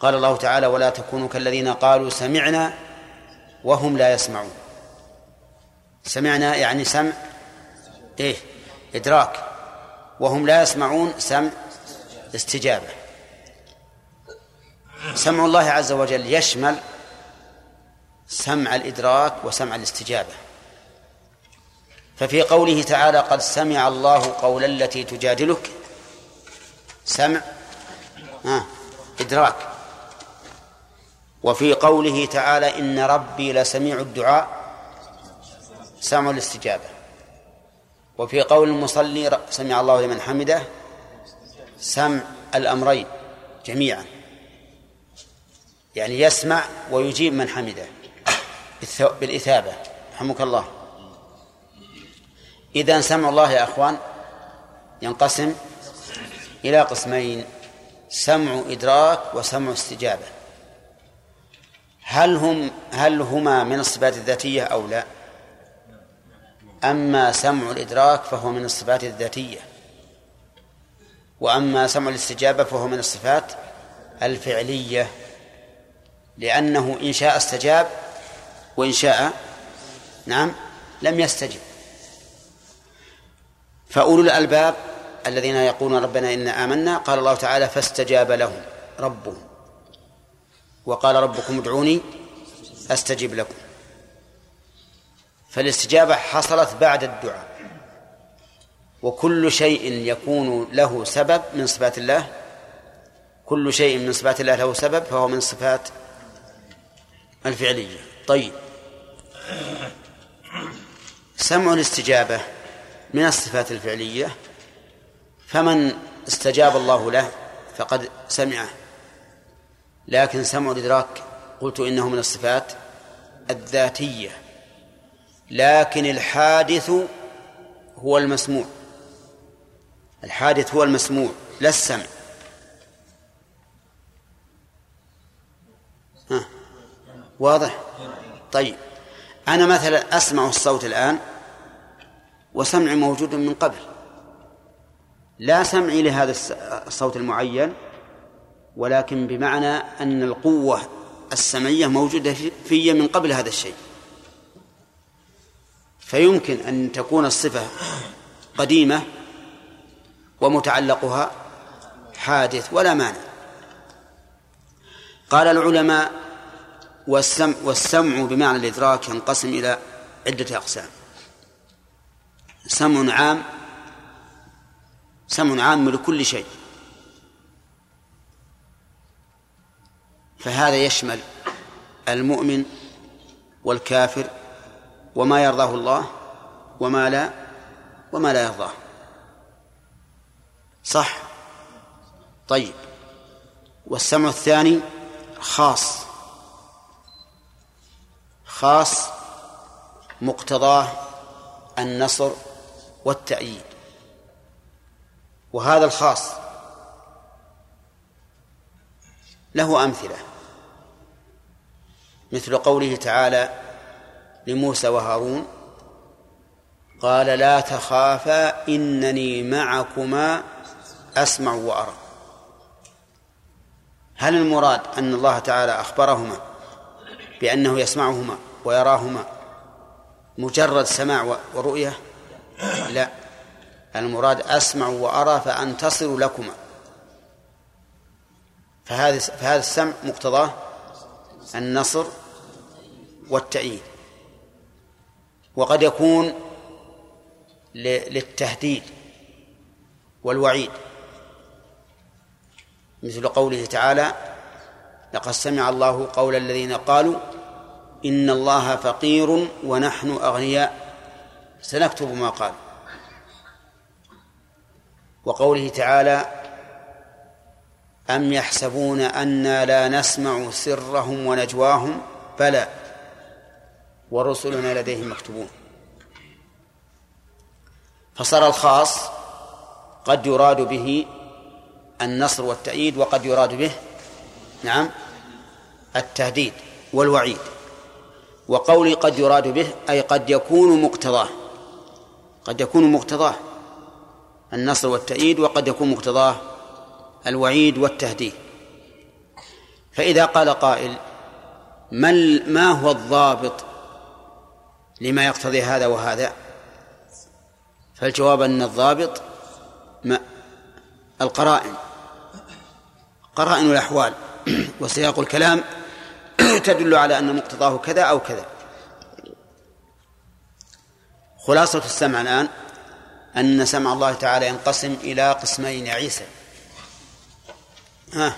قال الله تعالى ولا تكونوا كالذين قالوا سمعنا وهم لا يسمعون. سمعنا يعني سمع إيه إدراك. وهم لا يسمعون سمع استجابة. سمع الله عز وجل يشمل سمع الإدراك وسمع الاستجابة. ففي قوله تعالى قد سمع الله قول التي تجادلك. سمع. آه إدراك. وفي قوله تعالى إن ربي لسميع الدعاء سمع الاستجابة. وفي قول المصلي سمع الله لمن حمده سمع الأمرين جميعا. يعني يسمع ويجيب من حمده. بالإثابة. رحمك الله. إذا سمع الله يا أخوان ينقسم إلى قسمين سمع إدراك وسمع استجابة. هل هم هل هما من الصفات الذاتية أو لا؟ أما سمع الإدراك فهو من الصفات الذاتية. وأما سمع الاستجابة فهو من الصفات الفعلية. لأنه إن شاء استجاب وإن شاء نعم لم يستجب. فأولو الألباب الذين يقولون ربنا إنا آمنا قال الله تعالى فاستجاب لهم ربهم. وقال ربكم ادعوني أستجب لكم. فالاستجابة حصلت بعد الدعاء. وكل شيء يكون له سبب من صفات الله. كل شيء من صفات الله له سبب فهو من الصفات الفعلية. طيب. سمع الاستجابة. من الصفات الفعلية فمن استجاب الله له فقد سمعه. لكن سمع الإدراك قلت إنه من الصفات الذاتية. لكن الحادث هو المسموع. الحادث هو المسموع لا السمع. ها واضح؟ طيب أنا مثلا أسمع الصوت الآن. وسمعي موجود من قبل. لا سمعي لهذا الصوت المعين ولكن بمعنى أن القوة السمعية موجودة في من قبل هذا الشيء. فيمكن أن تكون الصفة قديمة ومتعلقها حادث ولا مانع. قال العلماء والسمع, والسمع بمعنى الإدراك ينقسم إلى عدة أقسام. سمع عام سمع عام لكل شيء. فهذا يشمل المؤمن والكافر وما يرضاه الله وما لا وما لا يرضاه. صح؟ طيب. والسمع الثاني خاص خاص مقتضاه النصر والتأييد. وهذا الخاص له أمثلة مثل قوله تعالى لموسى وهارون قال لا تخافا إنني معكما أسمع وأرى. هل المراد أن الله تعالى أخبرهما بأنه يسمعهما ويراهما مجرد سماع ورؤية؟ لا. المراد أسمع وأرى فأنتصر لكما. فهذا فهذا السمع مقتضاه النصر والتأييد. وقد يكون للتهديد والوعيد. مثل قوله تعالى لقد سمع الله قول الذين قالوا إن الله فقير ونحن أغنياء. سنكتب ما قال. وقوله تعالى أم يحسبون أنا لا نسمع سرهم ونجواهم؟ بلى. ورسلنا لديهم مكتوبون. فصار الخاص قد يراد به النصر والتأييد وقد يراد به نعم التهديد والوعيد. وقولي قد يراد به أي قد يكون مقتضاه. قد يكون مقتضاه النصر والتأييد وقد يكون مقتضاه الوعيد والتهديد. فإذا قال قائل ما ما هو الضابط لما يقتضي هذا وهذا؟ فالجواب أن الضابط ما القرائن قرائن الأحوال. وسياق الكلام تدل على أن مقتضاه كذا أو كذا. خلاصة السمع الآن أن سمع الله تعالى ينقسم إلى قسمين عيسى. ها.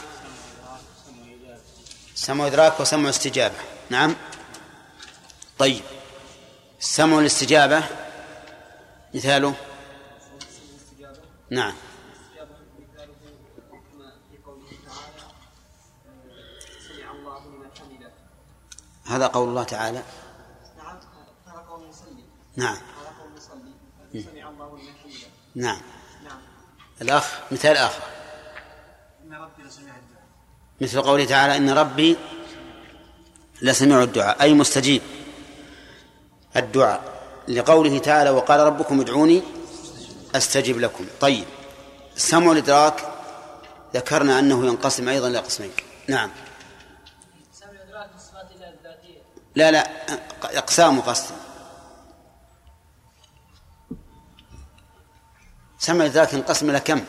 سمع إدراك وسمع استجابة. نعم. طيب. سمع الاستجابة مثاله؟ نعم. هذا قول الله تعالى. نعم هذا قول المصلي نعم هذا قول المصلي سمع الله لمن حمده نعم. نعم. الأخ مثال آخر. إن ربي لسميع الدعاء. مثل قوله تعالى إن ربي لسميع الدعاء أي مستجيب. الدعاء لقوله تعالى وقال ربكم ادعوني أستجب لكم. طيب. سمع الإدراك ذكرنا أنه ينقسم أيضا إلى قسمين. نعم. لا لا أقسام قسم سمع الإدراك ينقسم إلى كم؟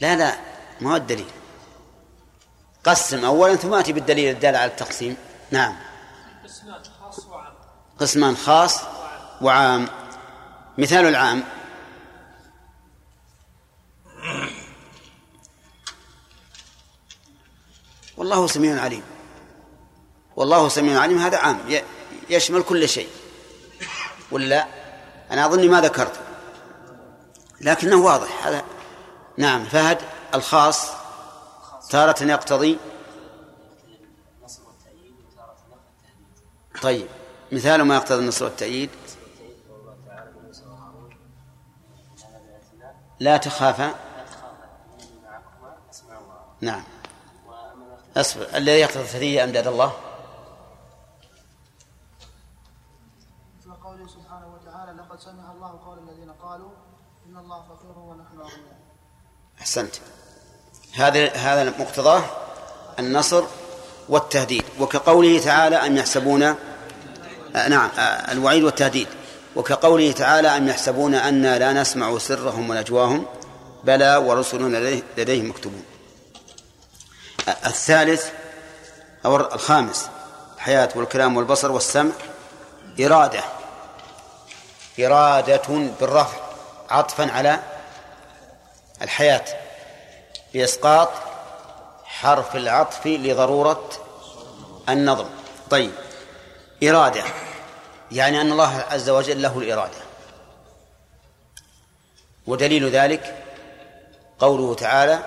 لا لا ما هو الدليل. قسم أولا ثم أتي بالدليل الدال على التقسيم. نعم. قسمان خاص وعام. قسمان خاص وعام مثال العام. والله سميع عليم. والله سميع عليم هذا عام. يشمل كل شيء. ولا أنا أظني ما ذكرت. لكنه واضح. هذا نعم فهد الخاص تارة يقتضي. طيب مثال ما يقتضي النصر والتأييد. لا تخافا نعم. أصبر الذي يقتضي الثدي أمداد الله. لقد سمع الله قول الذين قالوا إن الله فقير ونحن أغنياء. أحسنت. هذا هذا مقتضاه النصر والتهديد. وكقوله تعالى أم يحسبون آه نعم آه الوعيد والتهديد. وكقوله تعالى أم يحسبون أنا لا نسمع سرهم ونجواهم بلى ورسلنا لديه- لديهم مكتوبون. آه الثالث أو الخامس الحياة والكلام والبصر والسمع إرادة. إرادة بالرفع عطفا على الحياة. بإسقاط حرف العطف لضرورة النظم. طيب إرادة. يعني أن الله عز وجل له الإرادة. ودليل ذلك قوله تعالى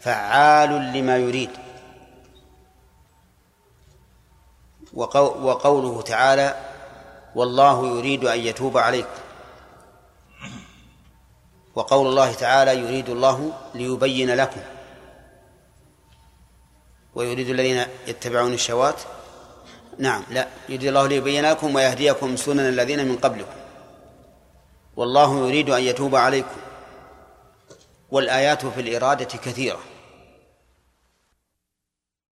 فعال لما يريد. وقو- وقوله تعالى والله يريد أن يتوب عليكم وقول الله تعالى يريد الله ليبين لكم. ويريد الذين يتبعون الشهوات. نعم لا يريد الله ليبين لكم ويهديكم سنن الذين من قبلكم. والله يريد أن يتوب عليكم. والآيات في الإرادة كثيرة.